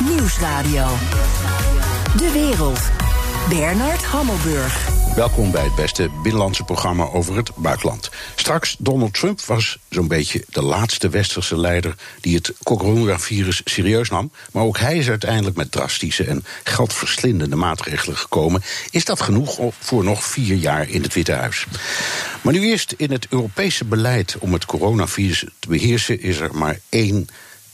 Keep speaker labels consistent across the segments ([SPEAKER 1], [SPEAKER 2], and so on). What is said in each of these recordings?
[SPEAKER 1] Nieuwsradio. De wereld. Bernard Hammelburg.
[SPEAKER 2] Welkom bij het beste binnenlandse programma over het buitenland. Straks, Donald Trump was zo'n beetje de laatste westerse leider die het coronavirus serieus nam. Maar ook hij is uiteindelijk met drastische en geldverslindende maatregelen gekomen. Is dat genoeg voor nog vier jaar in het Witte Huis? Maar nu eerst in het Europese beleid om het coronavirus te beheersen is er maar één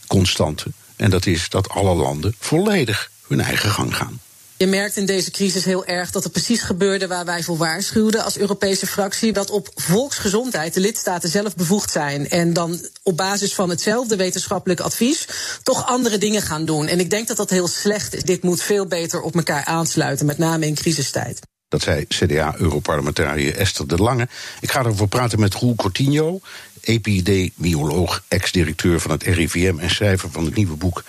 [SPEAKER 2] constante. En dat is dat alle landen volledig hun eigen gang gaan.
[SPEAKER 3] Je merkt in deze crisis heel erg dat er precies gebeurde waar wij voor waarschuwden als Europese fractie. Dat op volksgezondheid de lidstaten zelf bevoegd zijn. En dan op basis van hetzelfde wetenschappelijk advies toch andere dingen gaan doen. En ik denk dat dat heel slecht is. Dit moet veel beter op elkaar aansluiten, met name in crisistijd.
[SPEAKER 2] Dat zei CDA-europarlementariër Esther de Lange. Ik ga erover praten met Roel Cortinho, epidemioloog, ex-directeur van het RIVM en schrijver van het nieuwe boek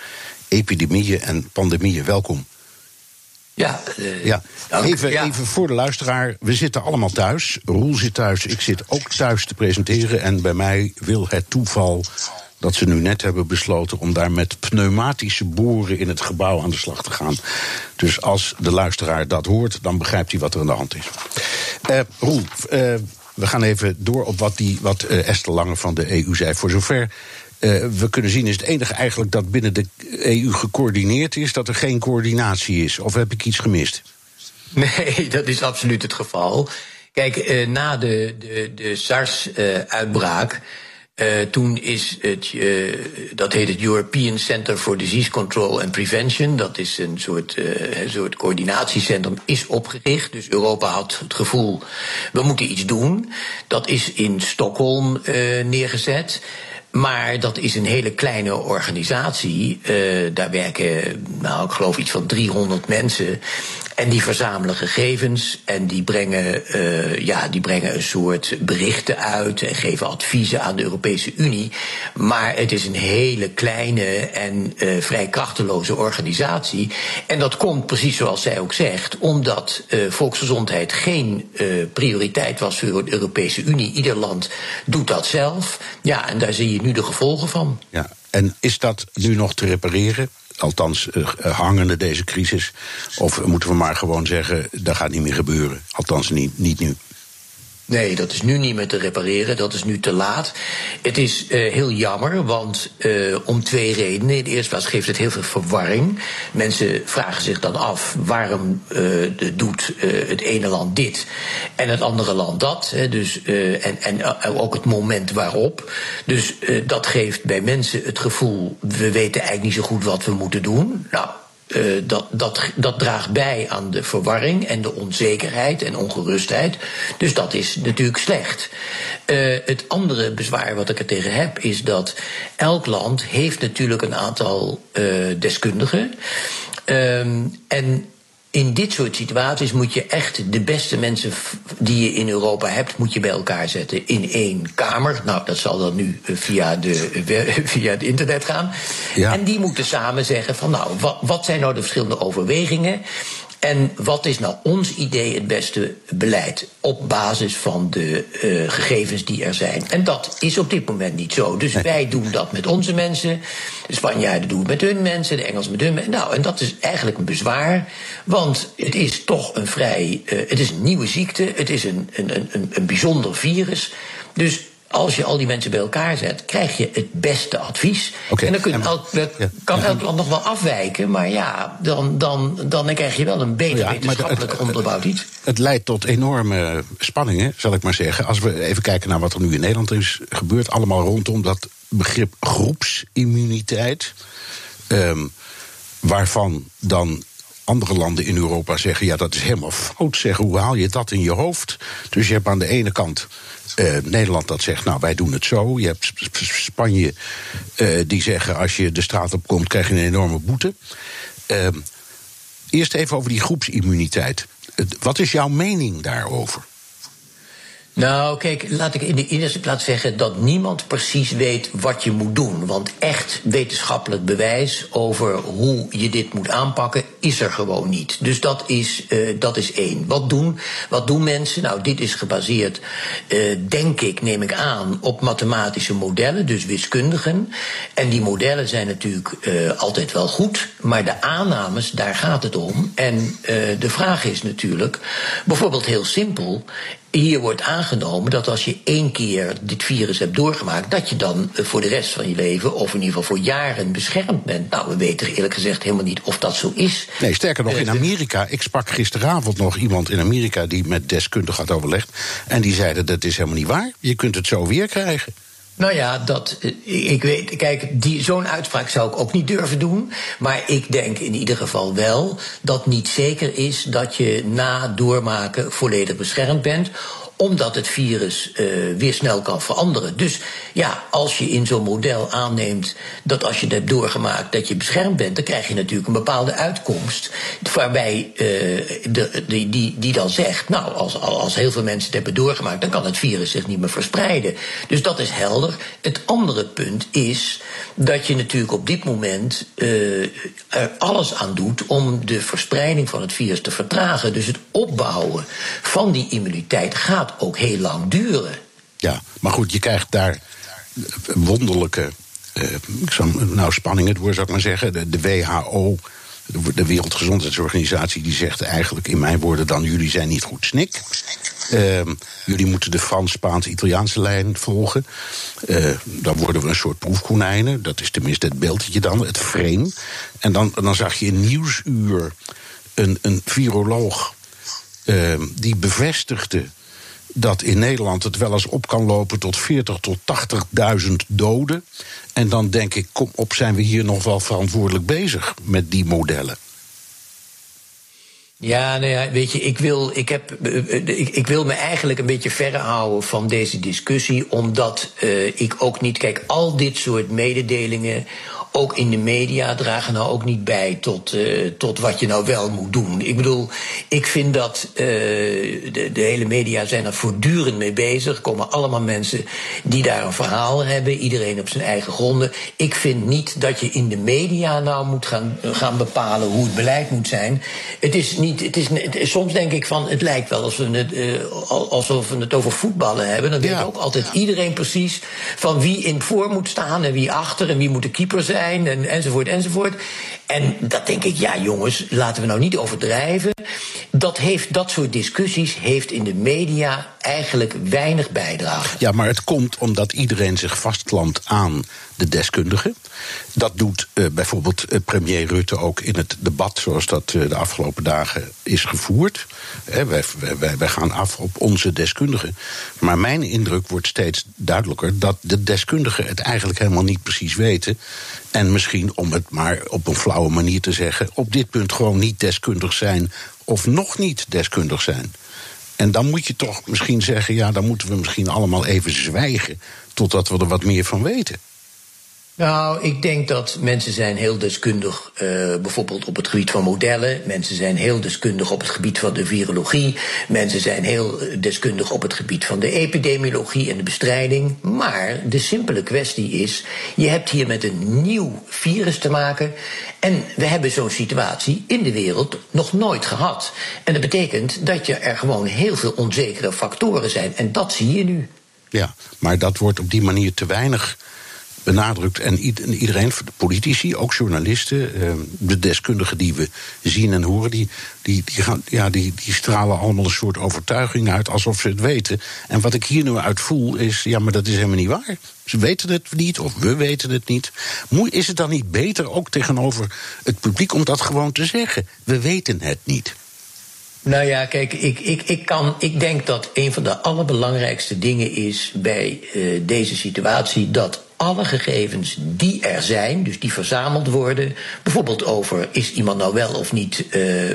[SPEAKER 2] Epidemieën en Pandemieën. Welkom.
[SPEAKER 4] Ja,
[SPEAKER 2] uh, ja. Even, ja. even voor de luisteraar. We zitten allemaal thuis. Roel zit thuis. Ik zit ook thuis te presenteren. En bij mij wil het toeval dat ze nu net hebben besloten om daar met pneumatische boren in het gebouw aan de slag te gaan. Dus als de luisteraar dat hoort, dan begrijpt hij wat er aan de hand is. Uh, Roel, uh, we gaan even door op wat, die, wat Esther Lange van de EU zei. Voor zover uh, we kunnen zien, is het enige eigenlijk dat binnen de EU gecoördineerd is, dat er geen coördinatie is. Of heb ik iets gemist?
[SPEAKER 4] Nee, dat is absoluut het geval. Kijk, uh, na de, de, de SARS-uitbraak. Toen is het, uh, dat heet het European Center for Disease Control and Prevention. Dat is een soort, uh, soort coördinatiecentrum, is opgericht. Dus Europa had het gevoel, we moeten iets doen. Dat is in Stockholm neergezet. Maar dat is een hele kleine organisatie. Daar werken, nou, ik geloof iets van 300 mensen. En die verzamelen gegevens en die brengen, uh, ja, die brengen een soort berichten uit en geven adviezen aan de Europese Unie. Maar het is een hele kleine en uh, vrij krachteloze organisatie. En dat komt precies zoals zij ook zegt, omdat uh, volksgezondheid geen prioriteit was voor de Europese Unie. Ieder land doet dat zelf. Ja, en daar zie je nu de gevolgen van.
[SPEAKER 2] Ja, en is dat nu nog te repareren? Althans, uh, hangende deze crisis? Of moeten we maar gewoon zeggen, dat gaat niet meer gebeuren? Althans, niet, niet nu.
[SPEAKER 4] Nee, dat is nu niet meer te repareren. Dat is nu te laat. Het is uh, heel jammer, want uh, om twee redenen. In de eerste plaats geeft het heel veel verwarring. Mensen vragen zich dan af waarom uh, doet het ene land dit en het andere land dat. Hè, dus, en, en ook het moment waarop. Dus dat geeft bij mensen het gevoel, we weten eigenlijk niet zo goed wat we moeten doen. Nou, uh, dat, dat, dat draagt bij aan de verwarring en de onzekerheid en ongerustheid. Dus dat is natuurlijk slecht. Uh, het andere bezwaar wat ik er tegen heb is dat elk land heeft natuurlijk een aantal uh, deskundigen. Um, en in dit soort situaties moet je echt de beste mensen die je in Europa hebt, moet je bij elkaar zetten in één kamer. Nou, dat zal dan nu eh, via, de, via het internet gaan. Ja. En die moeten samen zeggen van nou, wat, wat zijn nou de verschillende overwegingen? En wat is nou ons idee het beste beleid op basis van de uh, gegevens die er zijn? En dat is op dit moment niet zo. Dus wij doen dat met onze mensen. De Spanjaarden doen het met hun mensen, de Engelsen met hun mensen. Nou, en dat is eigenlijk een bezwaar. Want het is toch een vrij. Uh, het is een nieuwe ziekte. Het is een, een, een, een bijzonder virus. Dus als je al die mensen bij elkaar zet, krijg je het beste advies. Okay, en dan kun, elk, kan ja. elk land nog wel afwijken, maar ja, dan, dan, dan krijg je wel een beter ja, wetenschappelijk onderbouwd iets.
[SPEAKER 2] Het leidt tot enorme spanningen, zal ik maar zeggen. Als we even kijken naar wat er nu in Nederland is gebeurd, allemaal rondom dat begrip groepsimmuniteit. Um, waarvan dan andere landen in Europa zeggen: ja, dat is helemaal fout. Zeggen, hoe haal je dat in je hoofd? Dus je hebt aan de ene kant uh, Nederland dat zegt: nou, wij doen het zo. Je hebt Spanje uh, die zeggen: als je de straat op komt, krijg je een enorme boete. Uh, eerst even over die groepsimmuniteit. Wat is jouw mening daarover?
[SPEAKER 4] Nou, kijk, laat ik in de eerste plaats zeggen dat niemand precies weet wat je moet doen. Want echt wetenschappelijk bewijs over hoe je dit moet aanpakken is er gewoon niet. Dus dat is, uh, dat is één. Wat doen, wat doen mensen? Nou, dit is gebaseerd, uh, denk ik, neem ik aan, op mathematische modellen, dus wiskundigen. En die modellen zijn natuurlijk uh, altijd wel goed, maar de aannames, daar gaat het om. En de vraag is natuurlijk, bijvoorbeeld heel simpel, hier wordt aangenomen dat als je één keer dit virus hebt doorgemaakt, dat je dan voor de rest van je leven, of in ieder geval voor jaren, beschermd bent. Nou, we weten eerlijk gezegd helemaal niet of dat zo is.
[SPEAKER 2] Nee, sterker nog, in eh, Amerika. Ik sprak gisteravond nog iemand in Amerika die met deskundigen had overlegd. En die zeiden: dat is helemaal niet waar. Je kunt het zo weer krijgen.
[SPEAKER 4] Nou ja, dat, eh, ik weet, kijk, zo'n uitspraak zou ik ook niet durven doen. Maar ik denk in ieder geval wel dat niet zeker is dat je na doormaken volledig beschermd bent omdat het virus uh, weer snel kan veranderen. Dus ja, als je in zo'n model aanneemt dat als je het hebt doorgemaakt dat je beschermd bent, dan krijg je natuurlijk een bepaalde uitkomst. Waarbij uh, de, die, die, die dan zegt, nou, als, als heel veel mensen het hebben doorgemaakt, dan kan het virus zich niet meer verspreiden. Dus dat is helder. Het andere punt is dat je natuurlijk op dit moment uh, er alles aan doet om de verspreiding van het virus te vertragen. Dus het opbouwen van die immuniteit gaat ook heel lang duren.
[SPEAKER 2] Ja, maar goed, je krijgt daar wonderlijke. Uh, nou, spanning het woord zou ik maar zeggen. De, WHO, de Wereldgezondheidsorganisatie, die zegt eigenlijk in mijn woorden dan: jullie zijn niet goed snik. Uh, jullie moeten de Frans-Spaans-Italiaanse lijn volgen. Uh, dan worden we een soort proefkonijnen. Dat is tenminste het beeldje dan, het frame. En dan, dan zag je in Nieuwsuur een, een viroloog uh, die bevestigde dat in Nederland het wel eens op kan lopen tot 40 tot 80.000 doden. En dan denk ik, kom op, zijn we hier nog wel verantwoordelijk bezig met die modellen?
[SPEAKER 4] Ja, nou ja, weet je, ik wil, ik, heb, ik, ik wil me eigenlijk een beetje verre houden van deze discussie, omdat uh, ik ook niet, kijk, al dit soort mededelingen ook in de media dragen nou ook niet bij tot, uh, tot wat je nou wel moet doen. Ik bedoel, ik vind dat uh, de, de, hele media zijn er voortdurend mee bezig. Er komen allemaal mensen die daar een verhaal hebben, iedereen op zijn eigen gronden. Ik vind niet dat je in de media nou moet gaan, gaan bepalen hoe het beleid moet zijn. Het is niet, het is, het soms denk ik van, het lijkt wel alsof we het, uh, alsof we het over voetballen hebben. Dan weet ook altijd iedereen precies van wie in voor moet staan en wie achter en wie moet de keeper zijn en, enzovoort, enzovoort. En dat denk ik, ja jongens, laten we nou niet overdrijven. Dat, heeft, dat soort discussies heeft in de media eigenlijk weinig bijdrage.
[SPEAKER 2] Ja, maar het komt omdat iedereen zich vastklampt aan de deskundigen. Dat doet uh, bijvoorbeeld uh, premier Rutte ook in het debat zoals dat uh, de afgelopen dagen is gevoerd. wij, wij, wij, gaan af op onze deskundigen. Maar mijn indruk wordt steeds duidelijker dat de deskundigen het eigenlijk helemaal niet precies weten. En misschien, om het maar op een manier te zeggen, op dit punt gewoon niet deskundig zijn of nog niet deskundig zijn. En dan moet je toch misschien zeggen, ja, dan moeten we misschien allemaal even zwijgen totdat we er wat meer van weten.
[SPEAKER 4] Nou, ik denk dat mensen zijn heel deskundig, uh, bijvoorbeeld op het gebied van modellen. Mensen zijn heel deskundig op het gebied van de virologie. Mensen zijn heel deskundig op het gebied van de epidemiologie en de bestrijding. Maar de simpele kwestie is, je hebt hier met een nieuw virus te maken. En we hebben zo'n situatie in de wereld nog nooit gehad. En dat betekent dat je er gewoon heel veel onzekere factoren zijn. En dat zie je nu.
[SPEAKER 2] Ja, maar dat wordt op die manier te weinig benadrukt. En iedereen, de politici, ook journalisten, ehm, de deskundigen die we zien en horen, die, die, die, gaan, ja, die, die stralen allemaal een soort overtuiging uit alsof ze het weten. En wat ik hier nu uit voel is, ja, maar dat is helemaal niet waar. Ze weten het niet, of we weten het niet. Is het dan niet beter, ook tegenover het publiek, om dat gewoon te zeggen? We weten het niet.
[SPEAKER 4] Nou ja, kijk, ik, ik, ik, kan, ik denk dat een van de allerbelangrijkste dingen is bij uh, deze situatie dat alle gegevens die er zijn, dus die verzameld worden, bijvoorbeeld over is iemand nou wel of niet, uh,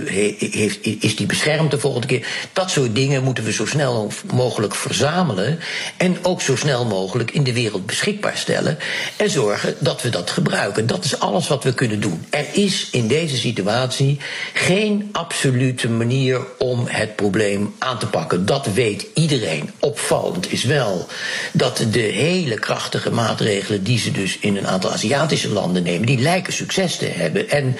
[SPEAKER 4] heeft, is die beschermd de volgende keer, dat soort dingen moeten we zo snel mogelijk verzamelen en ook zo snel mogelijk in de wereld beschikbaar stellen en zorgen dat we dat gebruiken. Dat is alles wat we kunnen doen. Er is in deze situatie geen absolute manier om het probleem aan te pakken. Dat weet iedereen. Opvallend is wel dat de hele krachtige maatregelen die ze dus in een aantal Aziatische landen nemen, die lijken succes te hebben. En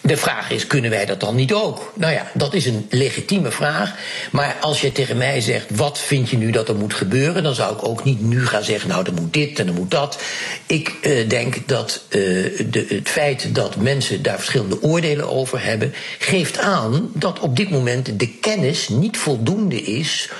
[SPEAKER 4] de vraag is: kunnen wij dat dan niet ook? Nou ja, dat is een legitieme vraag. Maar als je tegen mij zegt: wat vind je nu dat er moet gebeuren? dan zou ik ook niet nu gaan zeggen: nou, er moet dit en er moet dat. Ik uh, denk dat uh, de, het feit dat mensen daar verschillende oordelen over hebben, geeft aan dat op dit moment de kennis niet voldoende is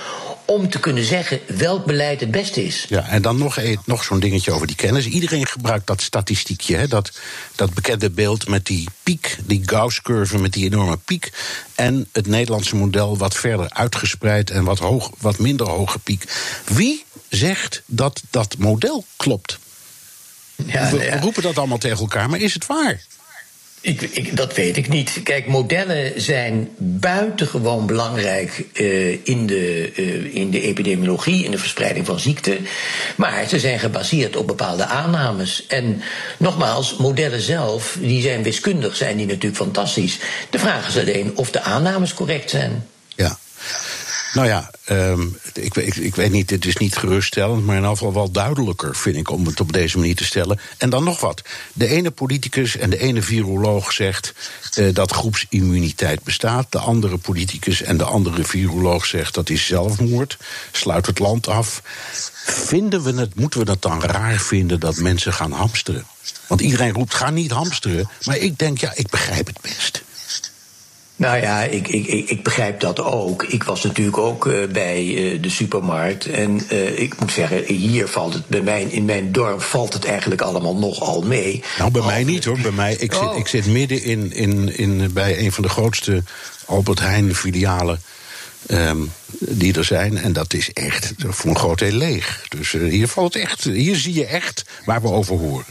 [SPEAKER 4] om te kunnen zeggen welk beleid het beste is.
[SPEAKER 2] Ja, en dan nog, nog zo'n dingetje over die kennis. Iedereen gebruikt dat statistiekje, hè, dat, dat bekende beeld met die piek, die Gauss-curve met die enorme piek. En het Nederlandse model wat verder uitgespreid en wat, hoog, wat minder hoge piek. Wie zegt dat dat model klopt? Ja, we, we roepen dat allemaal tegen elkaar, maar is het waar?
[SPEAKER 4] Ik, ik, dat weet ik niet. Kijk, modellen zijn buitengewoon belangrijk uh, in, de, uh, in de epidemiologie, in de verspreiding van ziekten. Maar ze zijn gebaseerd op bepaalde aannames. En nogmaals, modellen zelf, die zijn wiskundig, zijn die natuurlijk fantastisch. De vraag is alleen of de aannames correct zijn.
[SPEAKER 2] Ja. Nou ja, um, ik, ik, weet niet, het is niet geruststellend, maar in geval wel duidelijker, vind ik, om het op deze manier te stellen. En dan nog wat. De ene politicus en de ene viroloog zegt uh, dat groepsimmuniteit bestaat. De andere politicus en de andere viroloog zegt dat is zelfmoord. Sluit het land af. Vinden we het, moeten we het dan raar vinden dat mensen gaan hamsteren? Want iedereen roept, ga niet hamsteren. Maar ik denk, ja, ik begrijp het best.
[SPEAKER 4] Nou ja, ik, ik, ik begrijp dat ook. Ik was natuurlijk ook uh, bij uh, de supermarkt. En uh, ik moet zeggen, hier valt het bij mij, in mijn dorp valt het eigenlijk allemaal nogal mee.
[SPEAKER 2] Nou, bij mij niet hoor. Bij mij, ik, oh. zit, ik zit midden in, in, in, bij een van de grootste Albert Heijn filialen. Um, die er zijn. En dat is echt voor een groot deel leeg. Dus hier valt echt. Hier zie je echt waar we over horen.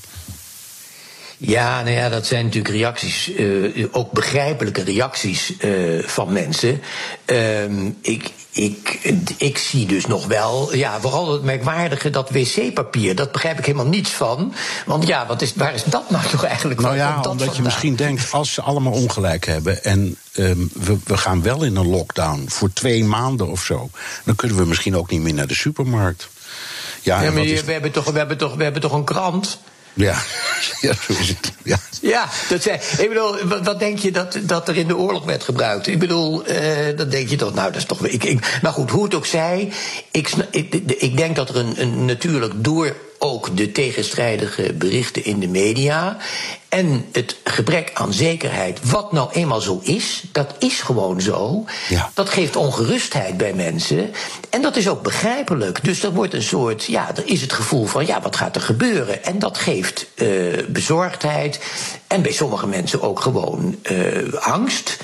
[SPEAKER 4] Ja, nou ja, dat zijn natuurlijk reacties, uh, ook begrijpelijke reacties uh, van mensen. Uh, ik, ik, ik zie dus nog wel, ja, vooral het merkwaardige, dat wc-papier. Dat begrijp ik helemaal niets van. Want ja, wat is, waar is dat nou toch eigenlijk
[SPEAKER 2] Nou ja, omdat je misschien denkt, als ze allemaal ongelijk hebben en um, we, we gaan wel in een lockdown voor twee maanden of zo, dan kunnen we misschien ook niet meer naar de supermarkt.
[SPEAKER 4] Ja, ja maar is... we, hebben toch, we, hebben toch, we hebben toch een krant?
[SPEAKER 2] Ja, ja zo is het. Ja,
[SPEAKER 4] ja dat zei, ik bedoel, wat, denk je dat, dat er in de oorlog werd gebruikt? Ik bedoel, uh, dan denk je toch, nou, dat is toch. Ik, ik, maar goed, hoe het ook zij, ik, ik, ik denk dat er een, een natuurlijk door ook de tegenstrijdige berichten in de media en het gebrek aan zekerheid, wat nou eenmaal zo is, dat is gewoon zo. Ja. Dat geeft ongerustheid bij mensen. En dat is ook begrijpelijk. Dus er wordt een soort, ja, er is het gevoel van, ja, wat gaat er gebeuren? En dat geeft uh, bezorgdheid. En bij sommige mensen ook gewoon uh, angst.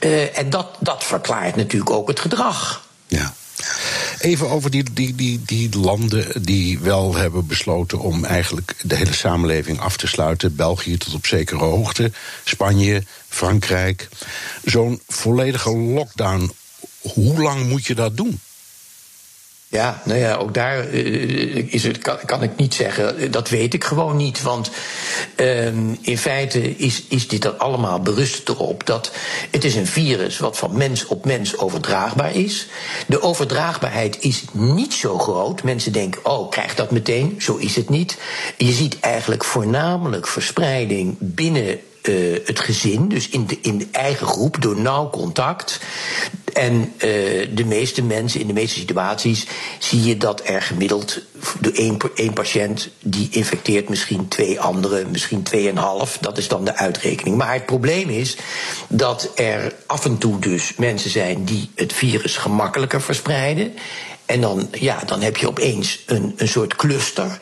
[SPEAKER 4] Uh, en dat, dat verklaart natuurlijk ook het gedrag.
[SPEAKER 2] Ja. Even over die, die, die, die landen die wel hebben besloten om eigenlijk de hele samenleving af te sluiten. België tot op zekere hoogte, Spanje, Frankrijk. Zo'n volledige lockdown, hoe lang moet je dat doen?
[SPEAKER 4] Ja, nou ja, ook daar uh, is het, kan, kan, ik niet zeggen. Dat weet ik gewoon niet. Want uh, in feite is, is dit er allemaal berust erop dat het is een virus wat van mens op mens overdraagbaar is. De overdraagbaarheid is niet zo groot. Mensen denken, oh, krijg dat meteen. Zo is het niet. Je ziet eigenlijk voornamelijk verspreiding binnen uh, het gezin, dus in de, in de eigen groep, door nauw contact. En uh, de meeste mensen, in de meeste situaties, zie je dat er gemiddeld de één, één patiënt die infecteert misschien twee anderen, misschien tweeënhalf. Dat is dan de uitrekening. Maar het probleem is dat er af en toe dus mensen zijn die het virus gemakkelijker verspreiden. En dan, ja, dan heb je opeens een, een soort cluster.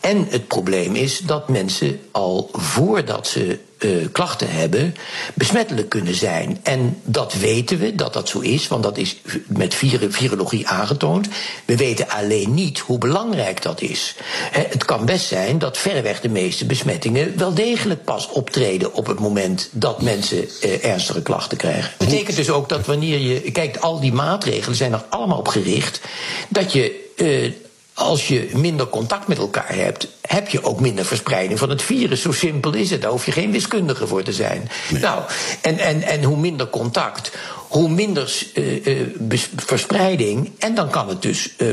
[SPEAKER 4] En het probleem is dat mensen al voordat ze uh, klachten hebben, besmettelijk kunnen zijn. En dat weten we, dat dat zo is, want dat is met virologie aangetoond. We weten alleen niet hoe belangrijk dat is. het kan best zijn dat verreweg de meeste besmettingen wel degelijk pas optreden op het moment dat mensen uh, ernstige klachten krijgen. Dat betekent dus ook dat wanneer je kijkt, al die maatregelen zijn er allemaal op gericht dat je. Uh, als je minder contact met elkaar hebt, heb je ook minder verspreiding van het virus. Zo simpel is het. Daar hoef je geen wiskundige voor te zijn. Nou, en, en, en hoe minder contact, hoe minder uh, uh, verspreiding. En dan kan het dus uh,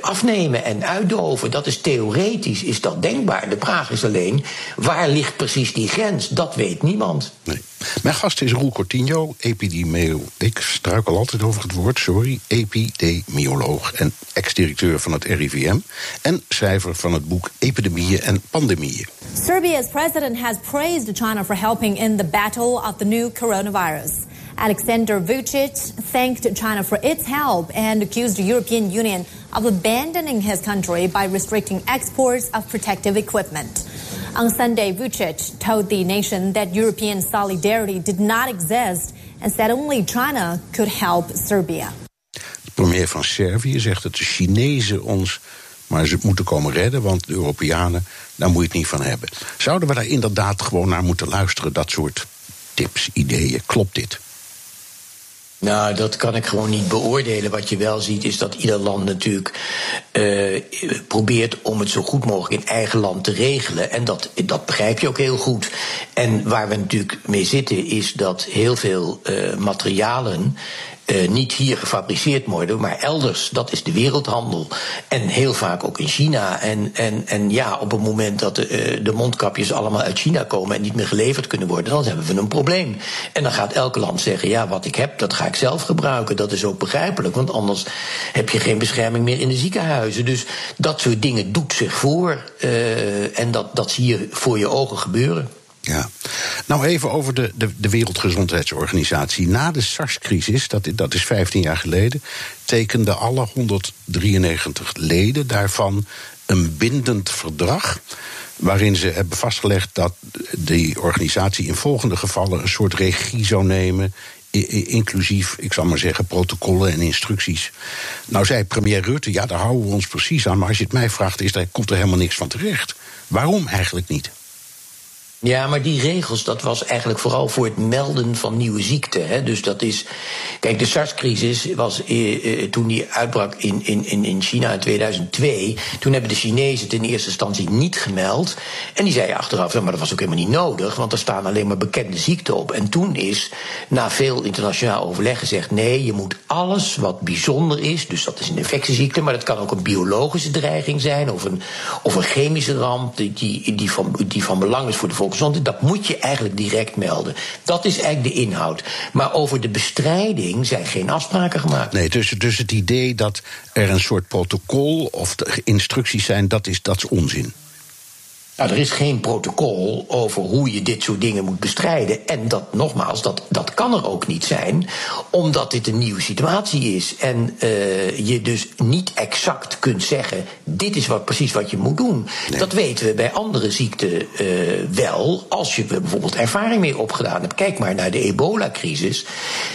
[SPEAKER 4] afnemen en uitdoven. Dat is theoretisch, is dat denkbaar. De vraag is alleen, waar ligt precies die grens? Dat weet niemand.
[SPEAKER 2] Nee. Mijn gast is Roel Cortinho, epidemioloog. Ik struikel altijd over het woord, sorry. Epidemioloog en ex-directeur van het RIVM. En schrijver van het boek Epidemieën en Pandemieën.
[SPEAKER 5] Serbia's president has praised China for helping in the battle of the new coronavirus. Alexander Vucic thanked China for its help and accused the European Union of abandoning his country by restricting exports of protective equipment. On Sunday, Vucic told the nation that European solidarity did not exist and said only China could help Serbia.
[SPEAKER 2] De premier van Servië zegt dat de Chinezen ons maar ze moeten komen redden, want de Europeanen, daar moet je het niet van hebben. Zouden we daar inderdaad gewoon naar moeten luisteren, dat soort tips, ideeën? Klopt dit?
[SPEAKER 4] Nou, dat kan ik gewoon niet beoordelen. Wat je wel ziet is dat ieder land natuurlijk uh, probeert om het zo goed mogelijk in eigen land te regelen. En dat, dat begrijp je ook heel goed. En waar we natuurlijk mee zitten is dat heel veel uh, materialen uh, niet hier gefabriceerd worden, maar elders. Dat is de wereldhandel. En heel vaak ook in China. En, en, en ja, op het moment dat de, uh, de mondkapjes allemaal uit China komen en niet meer geleverd kunnen worden, dan hebben we een probleem. En dan gaat elk land zeggen: ja, wat ik heb, dat ga ik zelf gebruiken. Dat is ook begrijpelijk, want anders heb je geen bescherming meer in de ziekenhuizen. Dus dat soort dingen doet zich voor. Uh, en dat, dat zie je voor je ogen gebeuren.
[SPEAKER 2] Ja. Nou, even over de, de, de Wereldgezondheidsorganisatie. Na de SARS-crisis, dat, dat is 15 jaar geleden, tekenden alle 193 leden daarvan een bindend verdrag. Waarin ze hebben vastgelegd dat die organisatie in volgende gevallen een soort regie zou nemen inclusief, ik zal maar zeggen, protocollen en instructies. Nou zei premier Rutte, ja, daar houden we ons precies aan. Maar als je het mij vraagt, is daar, komt er helemaal niks van terecht. Waarom eigenlijk niet?
[SPEAKER 4] Ja, maar die regels, dat was eigenlijk vooral voor het melden van nieuwe ziekten. Hè. Dus dat is. Kijk, de SARS-crisis was eh, eh, toen die uitbrak in, in, in China in 2002. Toen hebben de Chinezen het in eerste instantie niet gemeld. En die zeiden achteraf, maar dat was ook helemaal niet nodig, want er staan alleen maar bekende ziekten op. En toen is, na veel internationaal overleg, gezegd: nee, je moet alles wat bijzonder is, dus dat is een infectieziekte, maar dat kan ook een biologische dreiging zijn, of een, of een chemische ramp die, die, van, die van belang is voor de dat moet je eigenlijk direct melden. Dat is eigenlijk de inhoud. Maar over de bestrijding zijn geen afspraken gemaakt.
[SPEAKER 2] Nee, dus, dus het idee dat er een soort protocol of instructies zijn, dat is, dat is onzin.
[SPEAKER 4] Nou, er is geen protocol over hoe je dit soort dingen moet bestrijden. En dat, nogmaals, dat, dat kan er ook niet zijn, omdat dit een nieuwe situatie is. En uh, je dus niet exact kunt zeggen: dit is wat, precies wat je moet doen. Dat weten we bij andere ziekten uh, wel, als je bijvoorbeeld ervaring mee opgedaan hebt. Kijk maar naar de ebola-crisis.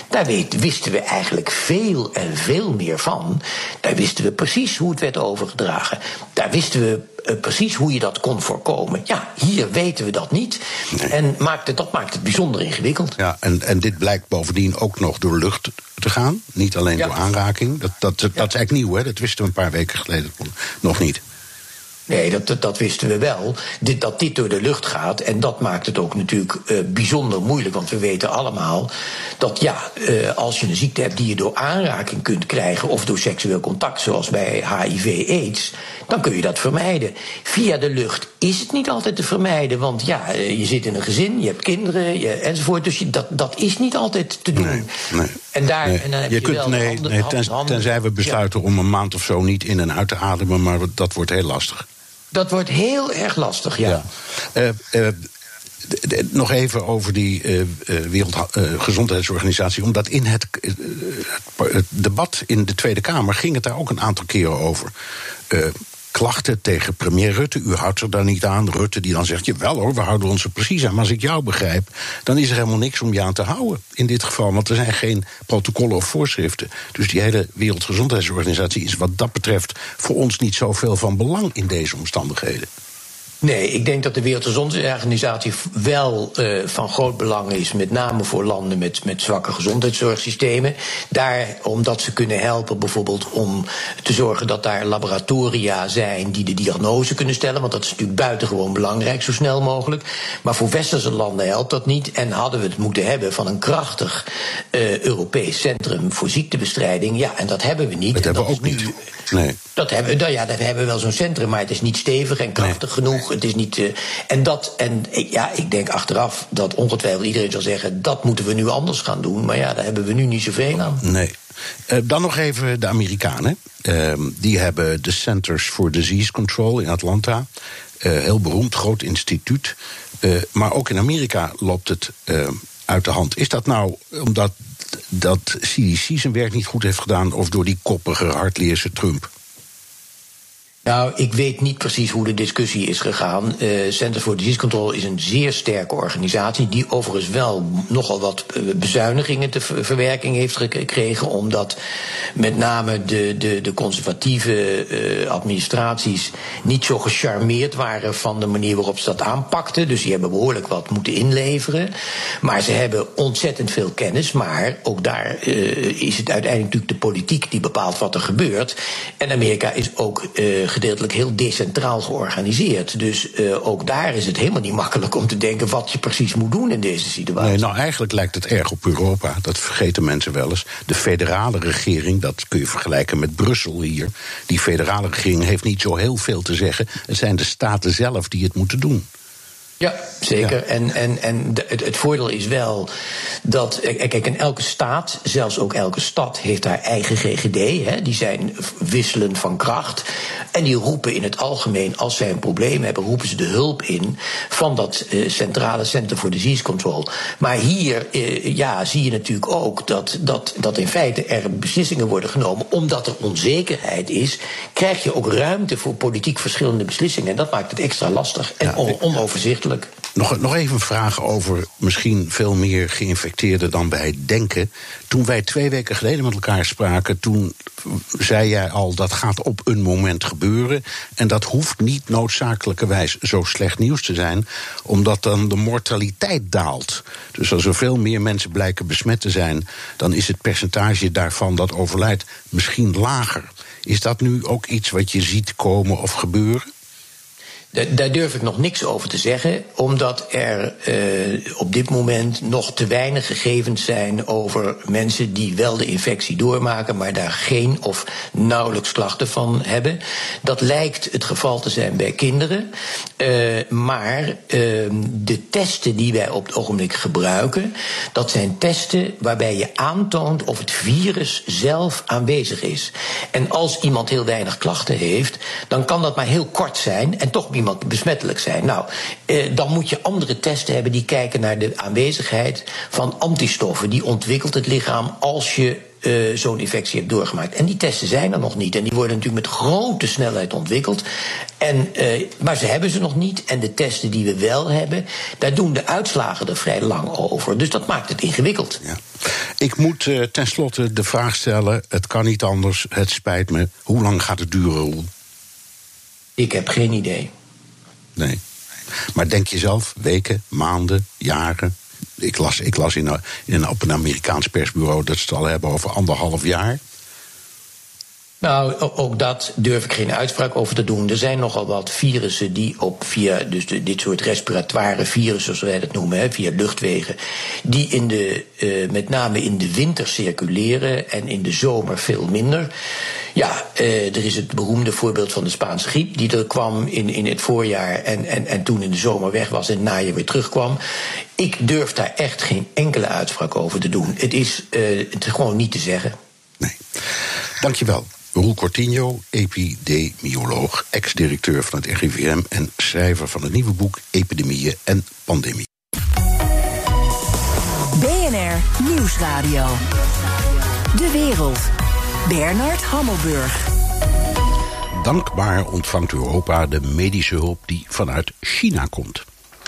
[SPEAKER 4] Daar weet, wisten we eigenlijk veel en veel meer van. Daar wisten we precies hoe het werd overgedragen. Daar wisten we precies hoe je dat kon voorkomen. Ja, hier weten we dat niet. Nee. En maakt het, dat maakt het bijzonder ingewikkeld.
[SPEAKER 2] Ja, en, en dit blijkt bovendien ook nog door lucht te gaan. Niet alleen ja. door aanraking. Dat, dat, dat, ja. dat is eigenlijk nieuw, hè? Dat wisten we een paar weken geleden nog niet.
[SPEAKER 4] Nee, dat, dat, dat, wisten we wel. Dit, dat dit door de lucht gaat. En dat maakt het ook natuurlijk uh, bijzonder moeilijk. Want we weten allemaal dat ja, uh, als je een ziekte hebt die je door aanraking kunt krijgen. of door seksueel contact, zoals bij HIV-AIDS. dan kun je dat vermijden. Via de lucht is het niet altijd te vermijden. Want ja, uh, je zit in een gezin, je hebt kinderen je, enzovoort. Dus je, dat, dat is niet altijd te doen.
[SPEAKER 2] Nee, nee.
[SPEAKER 4] En daar
[SPEAKER 2] nee.
[SPEAKER 4] en dan heb
[SPEAKER 2] je,
[SPEAKER 4] je,
[SPEAKER 2] kunt,
[SPEAKER 4] wel
[SPEAKER 2] nee,
[SPEAKER 4] handen,
[SPEAKER 2] nee,
[SPEAKER 4] handen,
[SPEAKER 2] tenzij we besluiten ja. om een maand of zo niet in en uit te ademen. maar dat wordt heel lastig.
[SPEAKER 4] Dat wordt heel erg lastig, ja.
[SPEAKER 2] Uh, uh, nog even over die uh, Wereldgezondheidsorganisatie. Omdat in het, het, debat in de Tweede Kamer ging het daar ook een aantal keren over. Klachten tegen premier Rutte. U houdt er dan niet aan. Rutte die dan zegt, je wel hoor, we houden ons er precies aan. Maar als ik jou begrijp, dan is er helemaal niks om je aan te houden in dit geval. Want er zijn geen protocollen of voorschriften. Dus die hele Wereldgezondheidsorganisatie is wat dat betreft voor ons niet zoveel van belang in deze omstandigheden.
[SPEAKER 4] Nee, ik denk dat de Wereldgezondheidsorganisatie wel uh, van groot belang is, met name voor landen met, met zwakke gezondheidszorgsystemen. Daar, omdat ze kunnen helpen, bijvoorbeeld om te zorgen dat daar laboratoria zijn die de diagnose kunnen stellen. Want dat is natuurlijk buitengewoon belangrijk, zo snel mogelijk. Maar voor westerse landen helpt dat niet. En hadden we het moeten hebben van een krachtig uh, Europees centrum voor ziektebestrijding. Ja, en dat hebben we niet.
[SPEAKER 2] Dat hebben we ook niet. Nee.
[SPEAKER 4] Dat hebben, nou ja, dat hebben we wel zo'n centrum, maar het is niet stevig en krachtig genoeg. Het is niet. Uh, en dat, en ja, ik denk achteraf dat ongetwijfeld iedereen zal zeggen: dat moeten we nu anders gaan doen. Maar ja, daar hebben we nu niet zoveel aan.
[SPEAKER 2] Nee. Uh, dan nog even de Amerikanen. Uh, die hebben de Centers for Disease Control in Atlanta. Uh, heel beroemd, groot instituut. maar ook in Amerika loopt het uit de hand. Is dat nou omdat dat CDC zijn werk niet goed heeft gedaan... of door die koppige, hardleerse Trump?
[SPEAKER 4] Nou, ik weet niet precies hoe de discussie is gegaan. Uh, Center for Disease Control is een zeer sterke organisatie. die overigens wel nogal wat eh, bezuinigingen te verwerking heeft gekregen. omdat met name de, de, de conservatieve uh, administraties. niet zo gecharmeerd waren van de manier waarop ze dat aanpakten. Dus die hebben behoorlijk wat moeten inleveren. Maar ze hebben ontzettend veel kennis. Maar ook daar uh, is het uiteindelijk natuurlijk de politiek die bepaalt wat er gebeurt. En Amerika is ook gedeeltelijk heel decentraal georganiseerd. Dus uh, ook daar is het helemaal niet makkelijk om te denken wat je precies moet doen in deze situatie.
[SPEAKER 2] Nee, nou eigenlijk lijkt het erg op Europa. Dat vergeten mensen wel eens. De federale regering, dat kun je vergelijken met Brussel hier. Die federale regering heeft niet zo heel veel te zeggen. Het zijn de staten zelf die het moeten doen.
[SPEAKER 4] Ja, zeker. En, en, en het, het, voordeel is wel dat. Kijk, in elke staat, zelfs ook elke stad, heeft haar eigen GGD. Hè, die zijn wisselend van kracht. En die roepen in het algemeen, als zij een probleem hebben, roepen ze de hulp in van dat uh, centrale Center for Disease Control. Maar hier ja, zie je natuurlijk ook dat, dat, dat in feite er beslissingen worden genomen. Omdat er onzekerheid is, krijg je ook ruimte voor politiek verschillende beslissingen. En dat maakt het extra lastig en on onoverzichtelijk.
[SPEAKER 2] Nog, nog even een vraag over misschien veel meer geïnfecteerden dan wij denken. Toen wij twee weken geleden met elkaar spraken, toen zei jij al dat gaat op een moment gebeuren. En dat hoeft niet noodzakelijkerwijs zo slecht nieuws te zijn, omdat dan de mortaliteit daalt. Dus als er veel meer mensen blijken besmet te zijn, dan is het percentage daarvan dat overlijdt misschien lager. Is dat nu ook iets wat je ziet komen of gebeuren?
[SPEAKER 4] Daar durf ik nog niks over te zeggen, omdat er uh, op dit moment nog te weinig gegevens zijn over mensen die wel de infectie doormaken, maar daar geen of nauwelijks klachten van hebben. Dat lijkt het geval te zijn bij kinderen. Uh, maar uh, de testen die wij op het ogenblik gebruiken, dat zijn testen waarbij je aantoont of het virus zelf aanwezig is. En als iemand heel weinig klachten heeft, dan kan dat maar heel kort zijn en toch iemand besmettelijk zijn. Nou, eh, dan moet je andere testen hebben die kijken naar de aanwezigheid van antistoffen. Die ontwikkelt het lichaam als je uh, zo'n infectie hebt doorgemaakt. En die testen zijn er nog niet. En die worden natuurlijk met grote snelheid ontwikkeld. En, uh, maar ze hebben ze nog niet. En de testen die we wel hebben, daar doen de uitslagen er vrij lang over. Dus dat maakt het ingewikkeld. Ja.
[SPEAKER 2] Ik moet uh, tenslotte de vraag stellen: het kan niet anders, het spijt me. Hoe lang gaat het duren, Roel?
[SPEAKER 4] Ik heb geen idee.
[SPEAKER 2] Nee. Maar denk je zelf, weken, maanden, jaren? Ik las, ik las in, in, op een Amerikaans persbureau dat ze het al hebben over anderhalf jaar.
[SPEAKER 4] Nou, ook dat durf ik geen uitspraak over te doen. Er zijn nogal wat virussen die op via dus dit soort respiratoire virussen, zoals wij dat noemen, hè, via luchtwegen, die in de, uh, met name in de winter circuleren en in de zomer veel minder. Ja, uh, er is het beroemde voorbeeld van de Spaanse griep, die er kwam in, in het voorjaar en, en, en toen in de zomer weg was en het najaar weer terugkwam. Ik durf daar echt geen enkele uitspraak over te doen. Het is, uh, het gewoon niet te zeggen.
[SPEAKER 2] Nee. Dankjewel. Roel Cortinho, epidemioloog, ex-directeur van het RIVM en schrijver van het nieuwe boek Epidemieën en Pandemie.
[SPEAKER 1] BNR Nieuwsradio. De wereld. Bernard Hammelburg.
[SPEAKER 2] Dankbaar ontvangt Europa de medische hulp die vanuit China komt.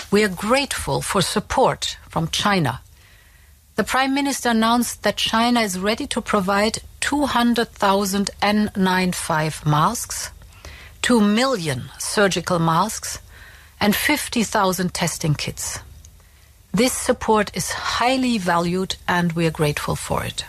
[SPEAKER 6] We are grateful for support from China. The Prime Minister announced that China is ready to provide 200,000 N95 masks, 2 million surgical masks, and 50,000 testing kits. This support is highly valued and we are grateful for it.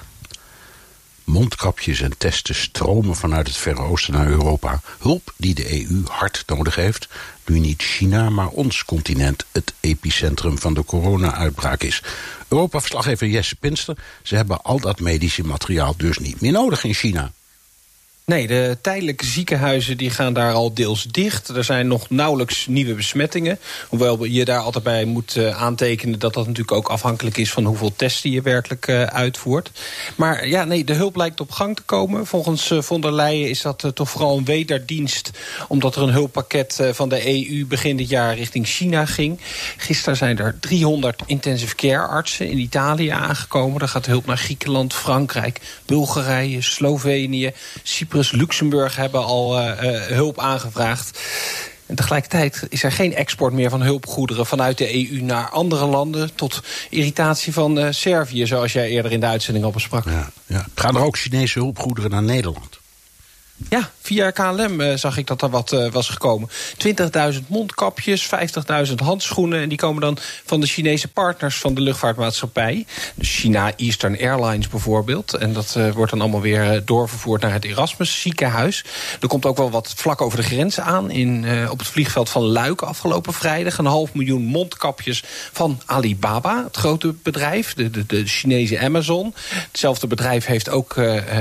[SPEAKER 2] Mondkapjes en testen stromen vanuit het Verre Oosten naar Europa. Hulp die de EU hard nodig heeft, nu niet China, maar ons continent het epicentrum van de corona-uitbraak is. Europa-verslaggever Jesse Pinster, ze hebben al dat medische materiaal dus niet meer nodig in China.
[SPEAKER 7] Nee, de tijdelijke ziekenhuizen die gaan daar al deels dicht. Er zijn nog nauwelijks nieuwe besmettingen. Hoewel je daar altijd bij moet uh, aantekenen... dat dat natuurlijk ook afhankelijk is van hoeveel testen je werkelijk uh, uitvoert. Maar ja, nee, de hulp lijkt op gang te komen. Volgens uh, von der Leyen is dat toch vooral een wederdienst... omdat er een hulppakket van de EU begin dit jaar richting China ging. Gisteren zijn er 300 intensive care artsen in Italië aangekomen. Daar gaat hulp naar Griekenland, Frankrijk, Bulgarije, Slovenië, Cyprus Luxemburg hebben al uh, uh, hulp aangevraagd. En tegelijkertijd is er geen export meer van hulpgoederen vanuit de EU naar andere landen. Tot irritatie van uh, Servië, zoals jij eerder in de uitzending al besprak.
[SPEAKER 2] Ja, ja. Gaan er ook Chinese hulpgoederen naar Nederland?
[SPEAKER 7] Ja, via KLM uh, zag ik dat er wat uh, was gekomen. 20.000 mondkapjes, 50.000 handschoenen. En die komen dan van de Chinese partners van de luchtvaartmaatschappij. Dus China Eastern Airlines bijvoorbeeld. En dat uh, wordt dan allemaal weer doorvervoerd naar het Erasmus ziekenhuis. Er komt ook wel wat vlak over de grens aan. In, op het vliegveld van Luik afgelopen vrijdag. Een half miljoen mondkapjes van Alibaba, het grote bedrijf. De, de, de Chinese Amazon. Hetzelfde bedrijf heeft ook